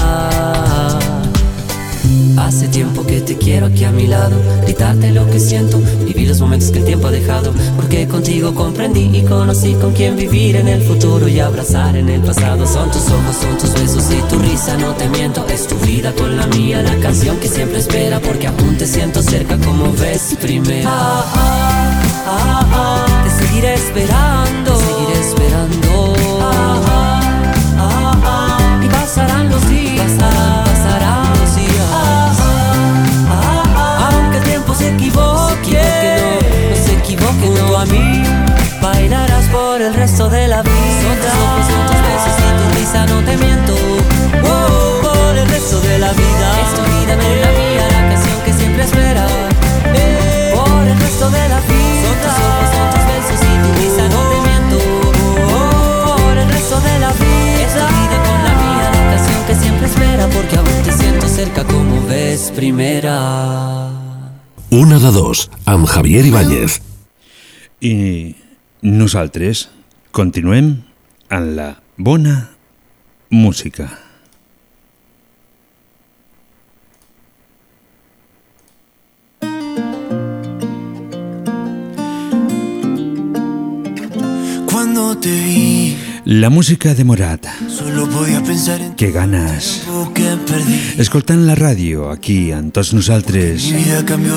Hace tiempo que te quiero aquí a mi lado, gritarte lo que siento, vivir los momentos que el tiempo ha dejado, porque contigo comprendí y conocí con quién vivir en el futuro y abrazar en el pasado. Son tus ojos, son tus besos y tu risa, no te miento, es tu vida con la mía, la canción que siempre espera, porque aún te siento cerca como ves primero esperando. De seguir esperando. Y pasarán los días. Pasarán, los días. Aunque el tiempo se equivoque, no se equivoque, no, no. a mí, bailarás por el resto de la vida. Primera. Una de dos, amb Javier Ibáñez. I nosaltres continuem en la bona música. Cuando te vi, La música de Morat. solo podía pensar en Que ganes. que perdí. Escoltant la ràdio aquí amb tots nosaltres,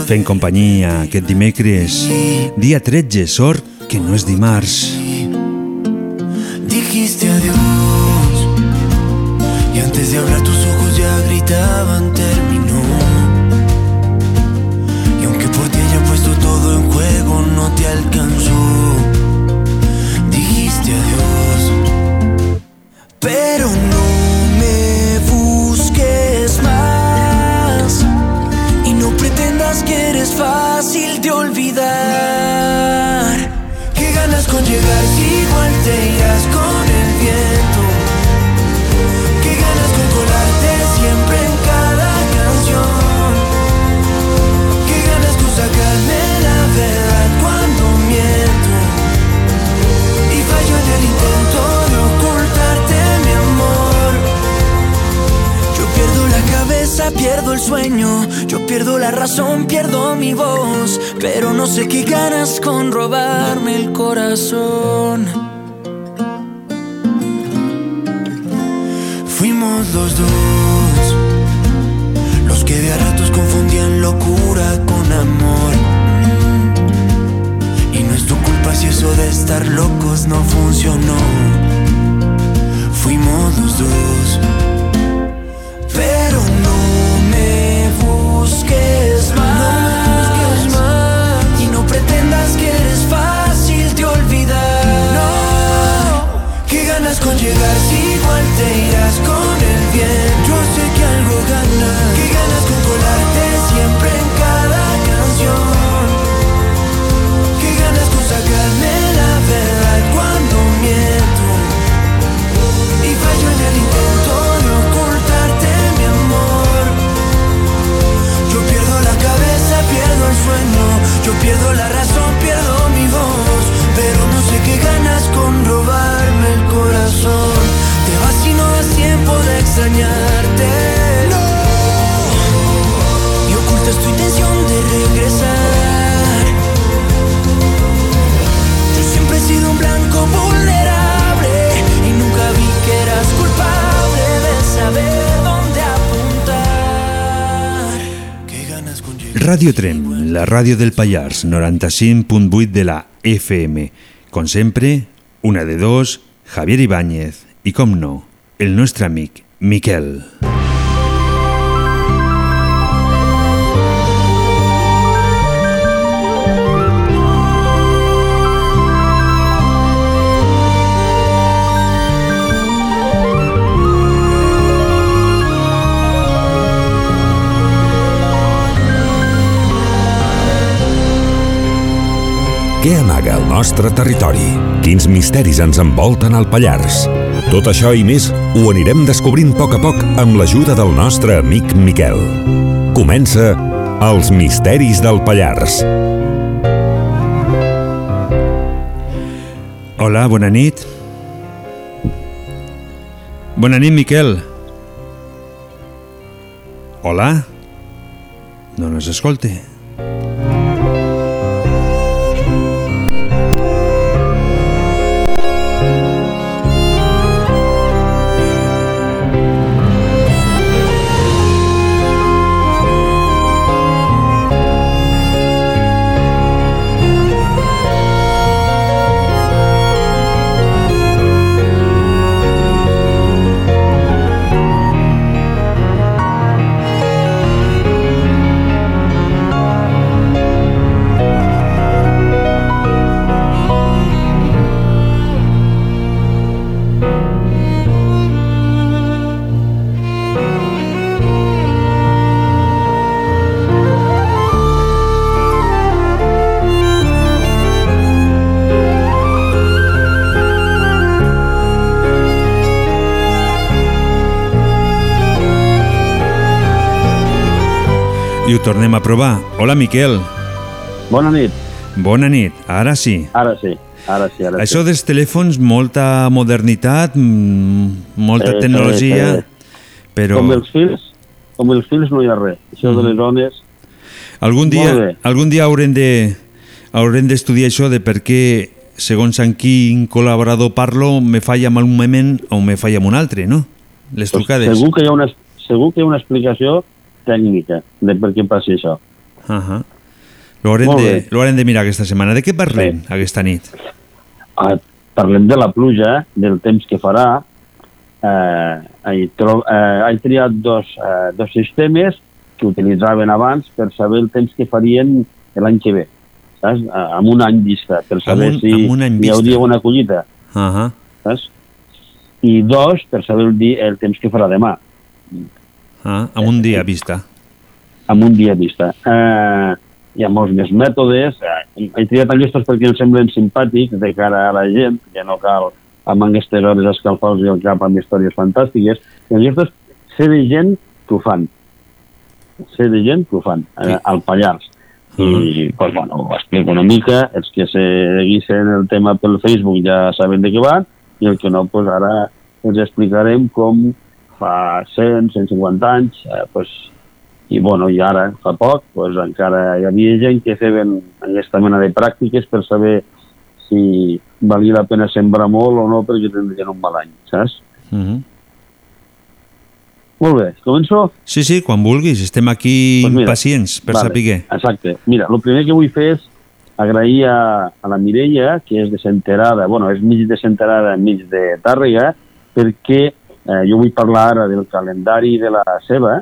fent companyia aquest dimecres, dia 13, sort que no és dimarts. Dijiste Yo pierdo la razón, pierdo mi voz. Pero no sé qué ganas con robarme el corazón. Fuimos los dos, los que de a ratos confundían locura con amor. Y no es tu culpa si eso de estar locos no funcionó. Fuimos los dos. Con llegar si igual te irás con el bien? Yo sé que algo ganas. ¿Qué ganas con colarte siempre en cada canción? ¿Qué ganas con sacarme la verdad cuando miento? Y fallo en el intento de ocultarte mi amor. Yo pierdo la cabeza, pierdo el sueño. Yo pierdo la razón, extrañarte. No. Y ocultas tu intención de regresar. Yo siempre he sido un blanco vulnerable y nunca vi que eras culpable de saber dónde apuntar. Qué ganas con Ràdio Trem, la ràdio del Pallars, 95.8 de la FM. Com sempre, una de dos, Javier Ibáñez i, com no, el nostre amic Miquel. Què amaga el nostre territori? Quins misteris ens envolten al Pallars? Tot això i més ho anirem descobrint a poc a poc amb l'ajuda del nostre amic Miquel. Comença Els misteris del Pallars. Hola, bona nit. Bona nit, Miquel. Hola? No nos escolte. I ho tornem a provar. Hola, Miquel. Bona nit. Bona nit, ara sí. Ara sí, ara sí, ara Això sí. dels telèfons, molta modernitat, mm, molta sí, tecnologia, sí. però Com els fils, com els fils no hi ha res. Això de les ones... algun dia, algun dia haurem de haurem d'estudiar això de per què, segons amb quin col·laborador parlo, me falla en un moment o me falla en un altre, no? Les trucades. Segur que hi ha una, segur que hi ha una explicació tècnica de per què passa això. Uh -huh. Lo haurem, Molt de, bé. lo haurem de mirar aquesta setmana. De què parlem aquesta nit? Ah, parlem de la pluja, del temps que farà. Eh, he, tro eh, he triat dos, eh, dos sistemes que utilitzaven abans per saber el temps que farien l'any que ve. Saps? Amb un any vista, per saber un- si un any hi hauria una collita. Uh -huh. Saps? I dos, per saber el, dia, el temps que farà demà, ah, amb un dia a vista. amb un dia vista. Eh, hi ha molts més mètodes. Eh, he triat aquests perquè em semblen simpàtics de cara a la gent, que no cal amb aquestes hores escalfar-los el cap amb històries fantàstiques. I aquests sé de gent que ho fan. Sé de gent que ho fan, eh, al Pallars. I, pues, bueno, ho explico una mica. Els que seguissin el tema pel Facebook ja saben de què van, i el que no, pues, ara els explicarem com fa 100, 150 anys, eh, pues, i, bueno, i ara, fa poc, pues, encara hi havia gent que feien aquesta mena de pràctiques per saber si valia la pena sembrar molt o no perquè tindrien un mal any, saps? Uh -huh. Molt bé, començo? Sí, sí, quan vulguis. Estem aquí Pues mira, impacients per vale, saber Exacte. Mira, el primer que vull fer és agrair a, a la Mireia, que és de Senterada, bueno, és mig de Senterada, mig de Tàrrega, perquè eh, jo vull parlar ara del calendari de la seva,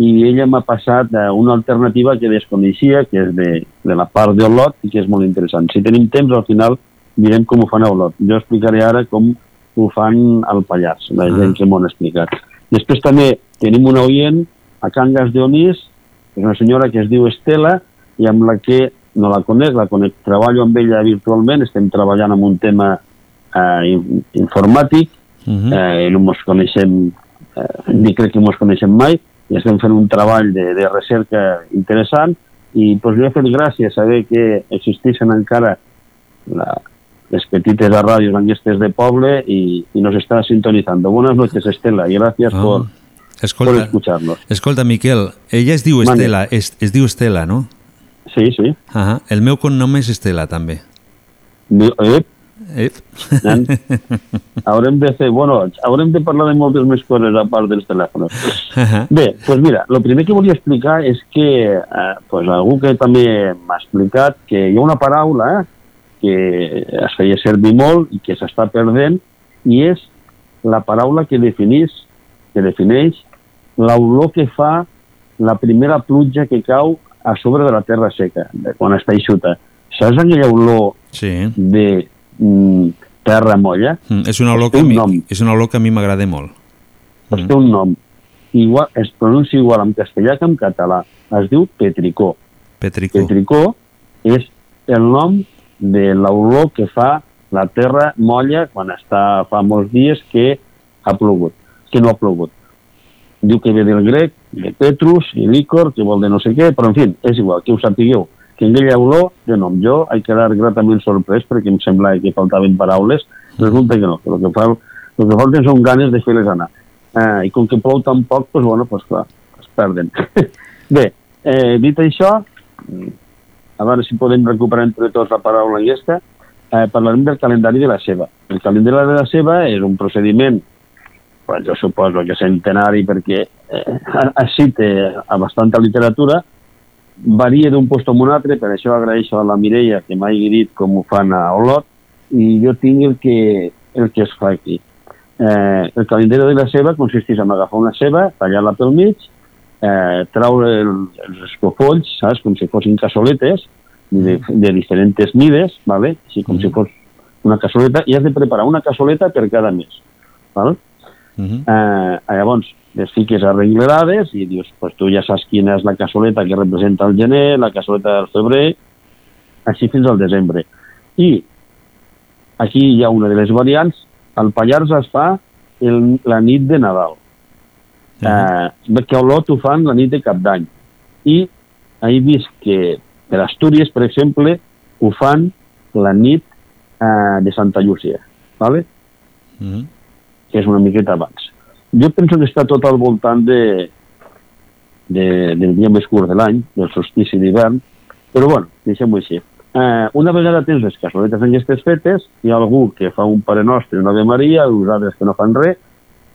i ella m'ha passat eh, una alternativa que desconeixia, que és de, de la part d'Olot i que és molt interessant. Si tenim temps, al final direm com ho fan a Olot. Jo explicaré ara com ho fan al Pallars, la gent que m'ho han explicat. Després també tenim una oient a Cangas de Onís, és una senyora que es diu Estela i amb la que no la conec, la conec, treballo amb ella virtualment, estem treballant en un tema eh, in- informàtic, uh -huh. eh, no ens coneixem, eh, ni crec que ens coneixem mai, i estem fent un treball de, de recerca interessant, i pues, li ha fet gràcia saber que existeixen encara la, les petites ràdios aquestes de poble i, i nos està sintonizando. Buenas noches, Estela, y gracias Ah. por, Escolta, por escucharnos. Escolta, Miquel, ella es diu Mande. Estela, es, es diu Estela, no? Sí, sí. Ahà. El meu cognom és Estela, també. Mi- Ep, nen, haurem de fer, bueno, haurem de parlar de moltes més coses a part dels telèfons. Bé, doncs mira, el primer que volia explicar és que eh, pues algú que també m'ha explicat que hi ha una paraula eh, que es feia servir molt i que s'està perdent i és la paraula que defineix, que defineix l'olor que fa la primera pluja que cau a sobre de la terra seca, quan està eixuta. Saps aquella olor sí. de mm, terra molla? Mm, és una olor que un mi, és una olor que a mi m'agrada molt. Pues té un nom. Igual, es pronuncia igual en castellà que en català. Es diu petricó. Petricó. Petricó és el nom de l'olor que fa la terra molla quan està fa molts dies que ha plogut, que no ha plogut. Diu que ve del grec, de petrus i licor, que vol de no sé què, però en fi, és igual, que ho sapigueu. Que aquella olor, de nom, jo he quedat gratament sorprès perquè em sembla que faltaven paraules, resulta que no, que el que, fa, el que falten són ganes de fer-les anar. Eh, I com que plou tan poc, doncs, bueno, doncs clar, es perden. (laughs) Bé, eh, dit això, a veure si podem recuperar entre tots la paraula aquesta, eh, parlarem del calendari de la ceba. El calendari de la ceba és un procediment, jo suposo que centenari perquè eh, (laughs) així té a bastanta literatura, varia d'un lloc a un altre, per això agraeixo a la Mireia que m'hagi dit com ho fan a Olot, i jo tinc el que, el que es fa aquí. Eh, el calendari de la ceba consisteix en agafar una ceba, tallar-la pel mig, eh, traure el, els escofolls, saps, com si fossin cassoletes, de, de diferents mides, ¿vale? així com si fos una cassoleta, i has de preparar una cassoleta per cada mes. ¿vale? eh, llavors les fiques arreglerades i dius, pues tu ja saps quina és la cassoleta que representa el gener, la cassoleta del febrer, així fins al desembre. I aquí hi ha una de les variants, al Pallars es fa el, la nit de Nadal. Eh, perquè a Olot ho fan la nit de Cap d'Any. i he vist que per Astúries, per exemple, ho fan la nit eh, de Santa Llúcia, ¿vale? Mm. que és una miqueta abans. Jo penso que està tot al voltant de, de, del dia més curt de l'any, del solstici d'hivern, però bueno, deixem-ho així. Eh, una vegada tens les cassoletes aquestes fetes, hi ha algú que fa un Pare Nostre i una Ave Maria, uns altres que no fan res,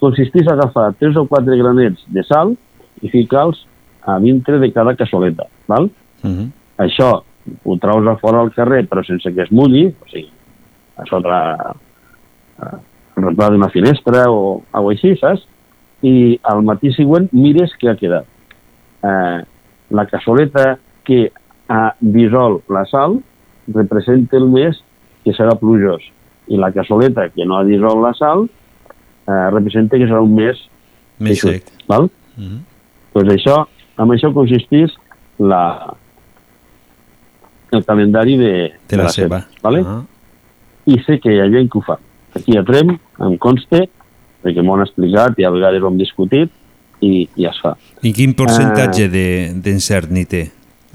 consisteix a agafar tres o quatre granets de sal i ficar-los a dintre de cada cassoleta, val? Mm -hmm. Això ho traus a fora al carrer però sense que es mulli, o sigui, a sota a, a d'una finestra o alguna així, saps? I al matí següent mires què ha quedat. Eh, la cassoleta que ha dissolt la sal representa el mes que serà plujós i la cassoleta que no ha dissolt la sal eh, representa que serà un mes Més sec. Val? Mm -hmm. pues això, amb això consistís la, el calendari de, De la ceba. Vale? Ah. I sé que hi ha gent que ho fa. Aquí a Trem, em conste, perquè m'ho han explicat i a vegades ho hem discutit, i, i es fa. I quin percentatge de d'encert n'hi té?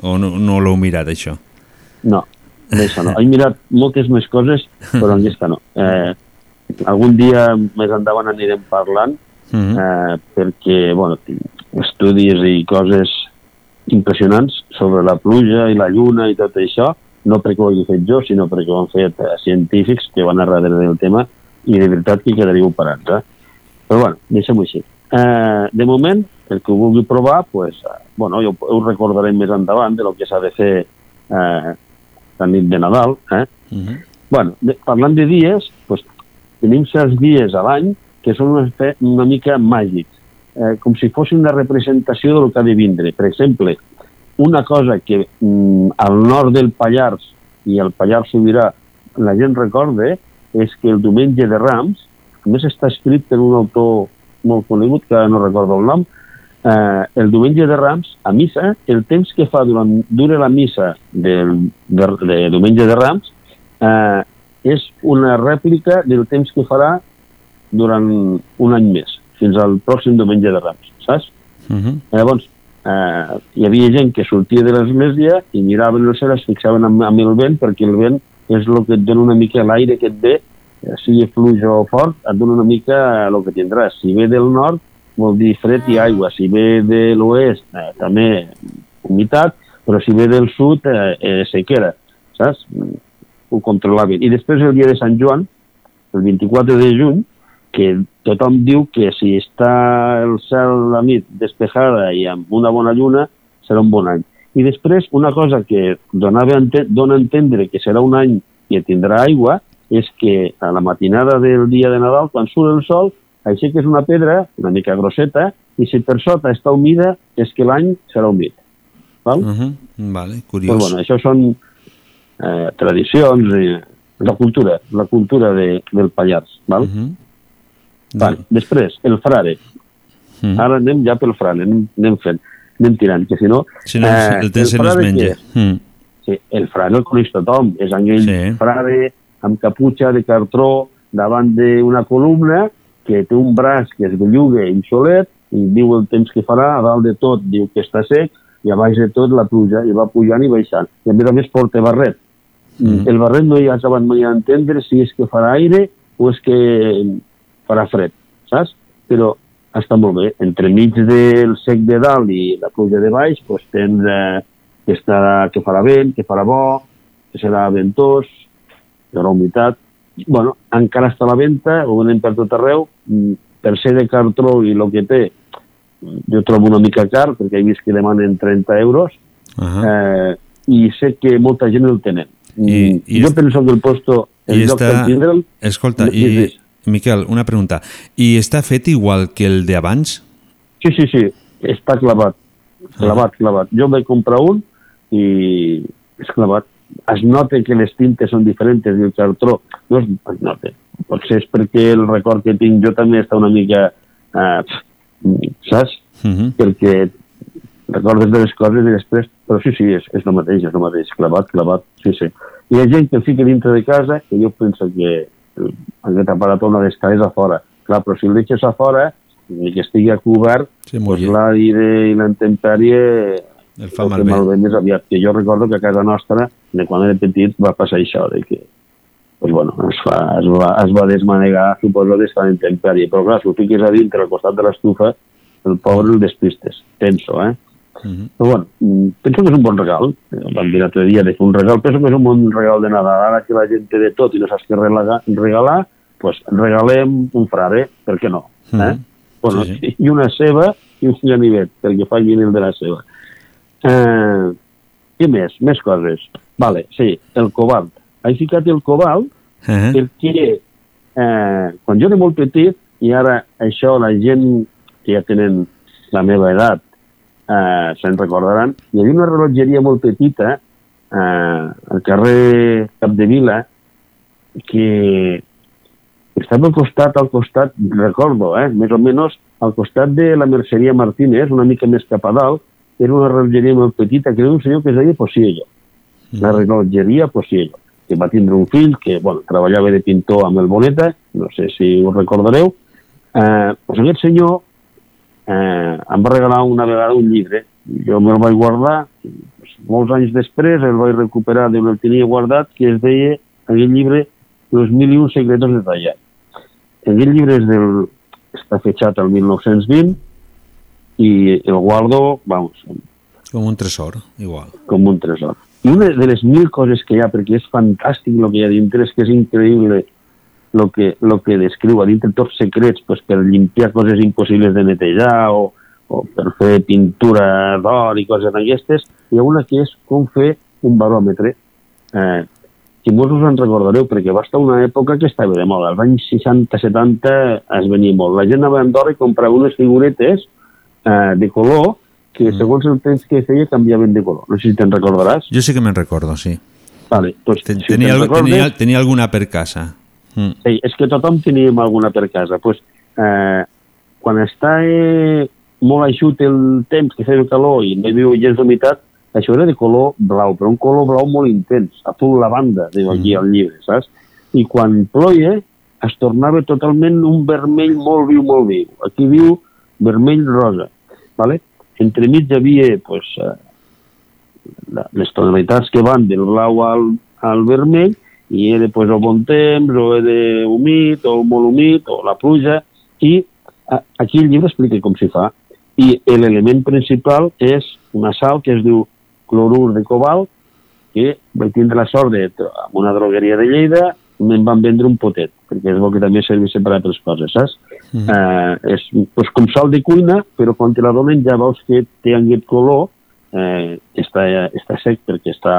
O no, no l'heu mirat, això? No, d'això no. He mirat moltes més coses, però en aquesta no. Eh, algun dia més endavant anirem parlant, Mhm. eh, perquè, bueno, estudis i coses impressionants sobre la pluja i la lluna i tot això, no perquè ho hagi fet jo, sinó perquè ho han fet eh, científics que van a darrere del tema i de veritat que quedaríeu parats, eh? Però bueno, deixem-ho així. Eh, de moment, el que ho vulgui provar, pues, eh, bueno, jo ho recordarem més endavant de lo que s'ha de fer eh, la nit de Nadal, eh? bueno, de, parlant de dies, pues, tenim certs dies a l'any que són una, una mica màgics, eh, com si fos una representació del que ha de vindre. Per exemple, una cosa que mm, al nord del Pallars i al Pallars Sobirà la gent recorda és que el diumenge de Rams, més està escrit per un autor molt conegut, que no recordo el nom, eh, el diumenge de Rams, a missa, el temps que fa durant dura la missa del, de, de diumenge de Rams eh, és una rèplica del temps que farà durant un any més, fins al pròxim diumenge de Rams, saps? Uh -huh. Llavors, eh, hi havia gent que sortia de l'església i miraven el cel, es fixaven amb, amb el vent, perquè el vent és el que et dona una mica l'aire que et ve, eh, sigui fluix o fort, et dona una mica el que tindràs. Si ve del nord, vol dir fred i aigua. Si ve de l'oest, eh, també humitat, però si ve del sud, eh, eh, sequera, saps? Ho controlaven. I després el dia de Sant Joan, el 24 de juny, que tothom diu que si està el cel la nit despejada i amb una bona lluna, serà un bon any. I després, una cosa que donava ente dona a entendre que serà un any que tindrà aigua, és que a la matinada del dia de Nadal, quan surt el sol, aixeques una pedra, una mica grosseta, i si per sota està humida, és que l'any serà humit. Val? Uh -huh. Vale, curiós. Pues bueno, això són eh, tradicions i la cultura, la cultura de, del Pallars. Val? Uh -huh. Vale. Després, el frare. Mm. Ara anem ja pel frare, anem, anem fent, anem tirant, que si no... Si no, el temps nos frare menja. Mm. Sí, el frare el coneix tothom, és aquell sí. frare amb caputxa de cartró davant d'una columna que té un braç que es belluga i solet i diu el temps que farà, a dalt de tot diu que està sec i a baix de tot la pluja i va pujant i baixant. I a més a més porta barret. Mm. El barret no hi ha acabat mai a entendre si és que farà aire o és que farà fred, saps? Però està molt bé. Entremig del sec de dalt i la pluja de baix, doncs tens eh, que, estarà, que farà vent, que farà bo, que serà ventós, hi haurà humitat. bueno, encara està a la venda, ho venem per tot arreu, mm, per ser de cartró i el que té, jo trobo una mica car, perquè he vist que demanen 30 euros, Uh -huh. eh, i sé que molta gent el tenen. I, i jo penso que el posto, el I lloc està... tindre'l... Escolta, i. Miquel, una pregunta. I està fet igual que el d'abans? Sí, sí, sí, està clavat, clavat, clavat. Jo vaig comprar un i és clavat. Es nota que les tintes són diferents i el cartró no es, es nota. Potser és perquè el record que tinc jo també està una mica... Eh, saps? Uh -huh. Perquè recordes de les coses i després... Però sí, sí, és, és el mateix, és el mateix. Clavat, clavat, sí, sí. Hi ha gent que el fica dintre de casa que jo penso que aquest aparat on ha d'estar és a fora. Clar, però si el deixes a fora, ni que estigui a cobert, Sí, pues l'aire i la intempèrie El fa el malbé. més aviat, que jo recordo que a casa nostra, de quan era petit, va passar això, de que pues bueno, es, fa, es, va, es va desmanegar, suposo, d'estar en intempèrie. Però clar, si ho fiques a dintre al costat de l'estufa, el pobre el despistes, penso, eh? Però bueno, mm, penso que és un bon regal. Vam dir l'altre dia de fer un regal, penso que és un bon regal de Nadal. Ara que la gent té de tot i no saps què regalar, pues regalem un frare, per què no? Eh? Mhm. Bueno, Sí, sí. I una ceba i un ganivet, perquè fa el de la ceba. Eh, què més? Més coses. Vale, sí, el cobalt. He ficat el cobalt Eh? perquè eh, quan jo era molt petit, i ara això la gent que ja tenen la meva edat eh, se'n recordaran, hi havia una rellotgeria molt petita eh, al carrer Capdevila que estava al costat, al costat, recordo, eh, més o menys al costat de la Merceria Martínez, una mica més cap a dalt, era una rellotgeria molt petita que era un senyor que es deia Posiello. La rellotgeria Posiello, que va tindre un fill que bueno, treballava de pintor amb el Boneta, no sé si us recordareu. Eh, doncs aquest senyor eh, em va regalar una vegada un llibre. Jo me'l vaig guardar, molts anys després el vaig recuperar d'on el tenia guardat, que es deia, aquell llibre, Los mil i un secretos de tallar. Aquell llibre és del, està fetxat al 1920 i el guardo, vamos, Com un tresor, igual. com un tresor. I una de les mil coses que hi ha, perquè és fantàstic el que hi ha dintre, és que és increïble el que, lo que descriu a dintre, tots secrets pues, per limpiar coses impossibles de netejar o, o per fer pintura d'or i coses d'aquestes. Hi ha una que és com fer un baròmetre. Eh, que molts us en recordareu, perquè va estar una època que estava de moda. Als anys 60-70 es venia molt. La gent anava a Andorra i comprava unes figuretes eh, de color que segons el temps que feia canviaven de color. No sé si te'n recordaràs. Jo sí que me'n recordo, sí. Vale, pues, si Tenia, te'n al- recordes- tenia, tenia alguna per casa. Mm. Sí, és que tothom teníem alguna per casa. Pues, eh, quan està eh, molt eixut el temps, que feia calor i no hi havia gens d'humitat, això era de color blau, però un color blau molt intens, azul lavanda, diu aquí al llibre, saps? I quan ploia es tornava totalment un vermell molt viu, molt viu. Aquí diu vermell rosa, ¿vale? Entremig hi havia pues, eh, les tonalitats que van del blau al, al vermell i era pues, o bon temps, o era humit, o molt humit, o la pluja, i aquí el llibre explica com s'hi fa. I l'element principal és una sal que es diu clorur de cobalt, que vaig tindre la sort de, en una drogueria de Lleida, me'n van vendre un potet, perquè és bo que també serveix per altres coses, saps? Mm. Eh, és pues, com sal de cuina, però quan te la donen ja veus que té aquest color, eh, està, està sec perquè està,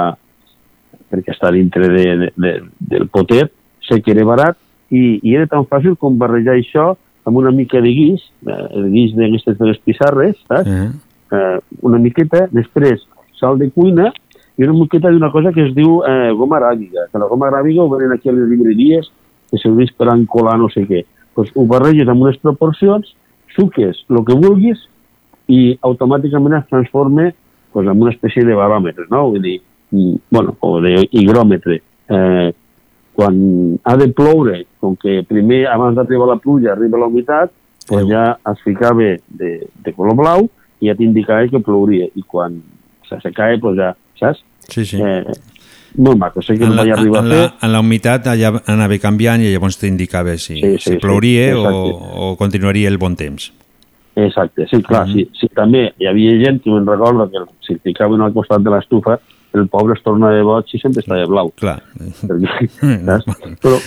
perquè està dintre de, de, de, del potet, sé que era barat, i, i era tan fàcil com barrejar això amb una mica de guix, eh, el guix d'aquestes de les pissarres, saps? Eh? eh, una miqueta, després sal de cuina i una miqueta d'una cosa que es diu eh, goma aràbiga, que la goma aràbiga ho venen aquí a les llibreries que serveix per encolar no sé què. Pues ho barreges amb unes proporcions, suques el que vulguis i automàticament es transforma pues, en una espècie de baròmetre, no? Vull dir, bueno, o d'higròmetre. Eh, quan ha de ploure, com que primer, abans d'arribar la pluja, arriba la humitat, pues ja es ficava de, de color blau i ja t'indicava que plouria. I quan s'assecava, pues ja, saps? Sí, sí. Eh, molt maco, sé que En no la, vaig arribar en, a fer. la, en la humitat allà anava canviant i llavors t'indicava si, Sí, sí, si sí, plouria o, exacte. o continuaria el bon temps. Exacte, sí, clar, Mhm. sí, sí, també hi havia gent que me'n recorda que si ficaven al costat de l'estufa el pobre es torna de boig i sempre està de blau. Clar. Perquè, (laughs) saps? Però,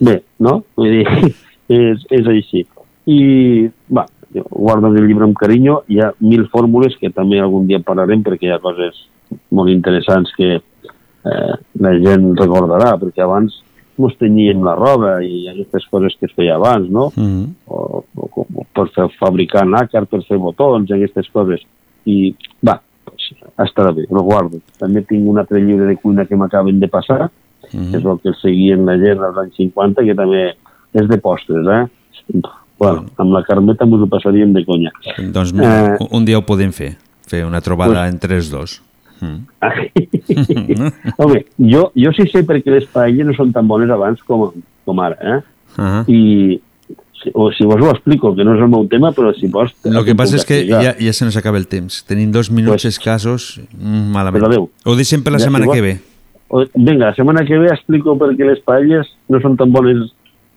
bé, no? Vull dir, (laughs) és, és així. I, va, guardo el llibre amb carinyo, hi ha mil fórmules que també algun dia parlarem perquè hi ha coses molt interessants que eh, la gent recordarà, perquè abans mos tenyíem la roba i aquestes coses que es feia abans, no? Mm o, o, o per fer, fabricar nàcar, per fer botons aquestes coses. I, va, estarà bé, el guardo. També tinc un altre llibre de cuina que m'acaben de passar, Mhm. que és el que seguien la gent als anys 50, que també és de postres, eh? Bueno, amb la Carmeta ens ho passaríem de conya. Doncs mira, Eh, un dia ho podem fer, fer una trobada Pues- entre els dos. Mm. (laughs) Home, jo, jo sí sé perquè les paelles no són tan bones abans com, com ara, eh? Ah. I si, o si vols ho explico, que no és el meu tema, però si vols... Lo que passa és que ja, ja se nos acaba el temps. Tenim dos minuts Pues- escassos, mm, malament. Però adéu. Ho deixem per la Ja, setmana igual- que ve. O- Vinga, la setmana que ve explico per què les paelles no són tan bones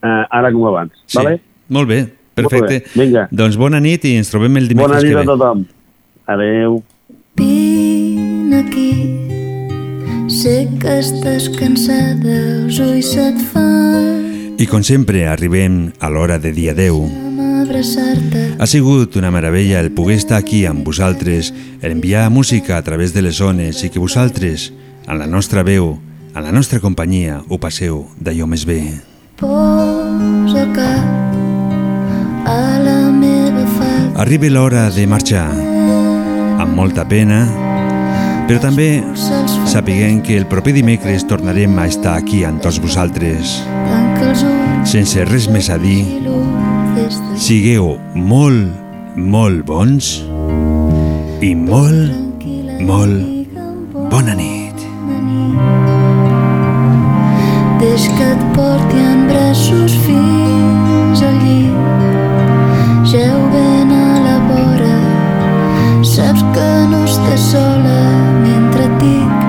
eh, ara com abans, Sí. vale? Molt bé, perfecte. Molt bé, vinga. Doncs bona nit i ens trobem el dimecres Bona nit que a ve. tothom. Adeu. Vine aquí, sé que estàs cansada, els ulls se't fan I com sempre, arribem a l'hora de adeu. abraçar-te. Ha sigut una meravella el poder estar aquí amb vosaltres, el enviar música a través de les zones i que vosaltres, en la nostra veu, en la nostra companyia, ho passeu d'allò més bé. Posa cap a la meva falda. Arriba l'hora de marxar, amb molta pena, però també sapiguem que el proper dimecres tornarem a estar aquí amb tots vosaltres. Sense res més a dir, sigueu molt, molt bons i molt, molt bona nit. Des que et porti en braços fins al llit, geu ben a la vora, saps que no estàs sola mentre et dic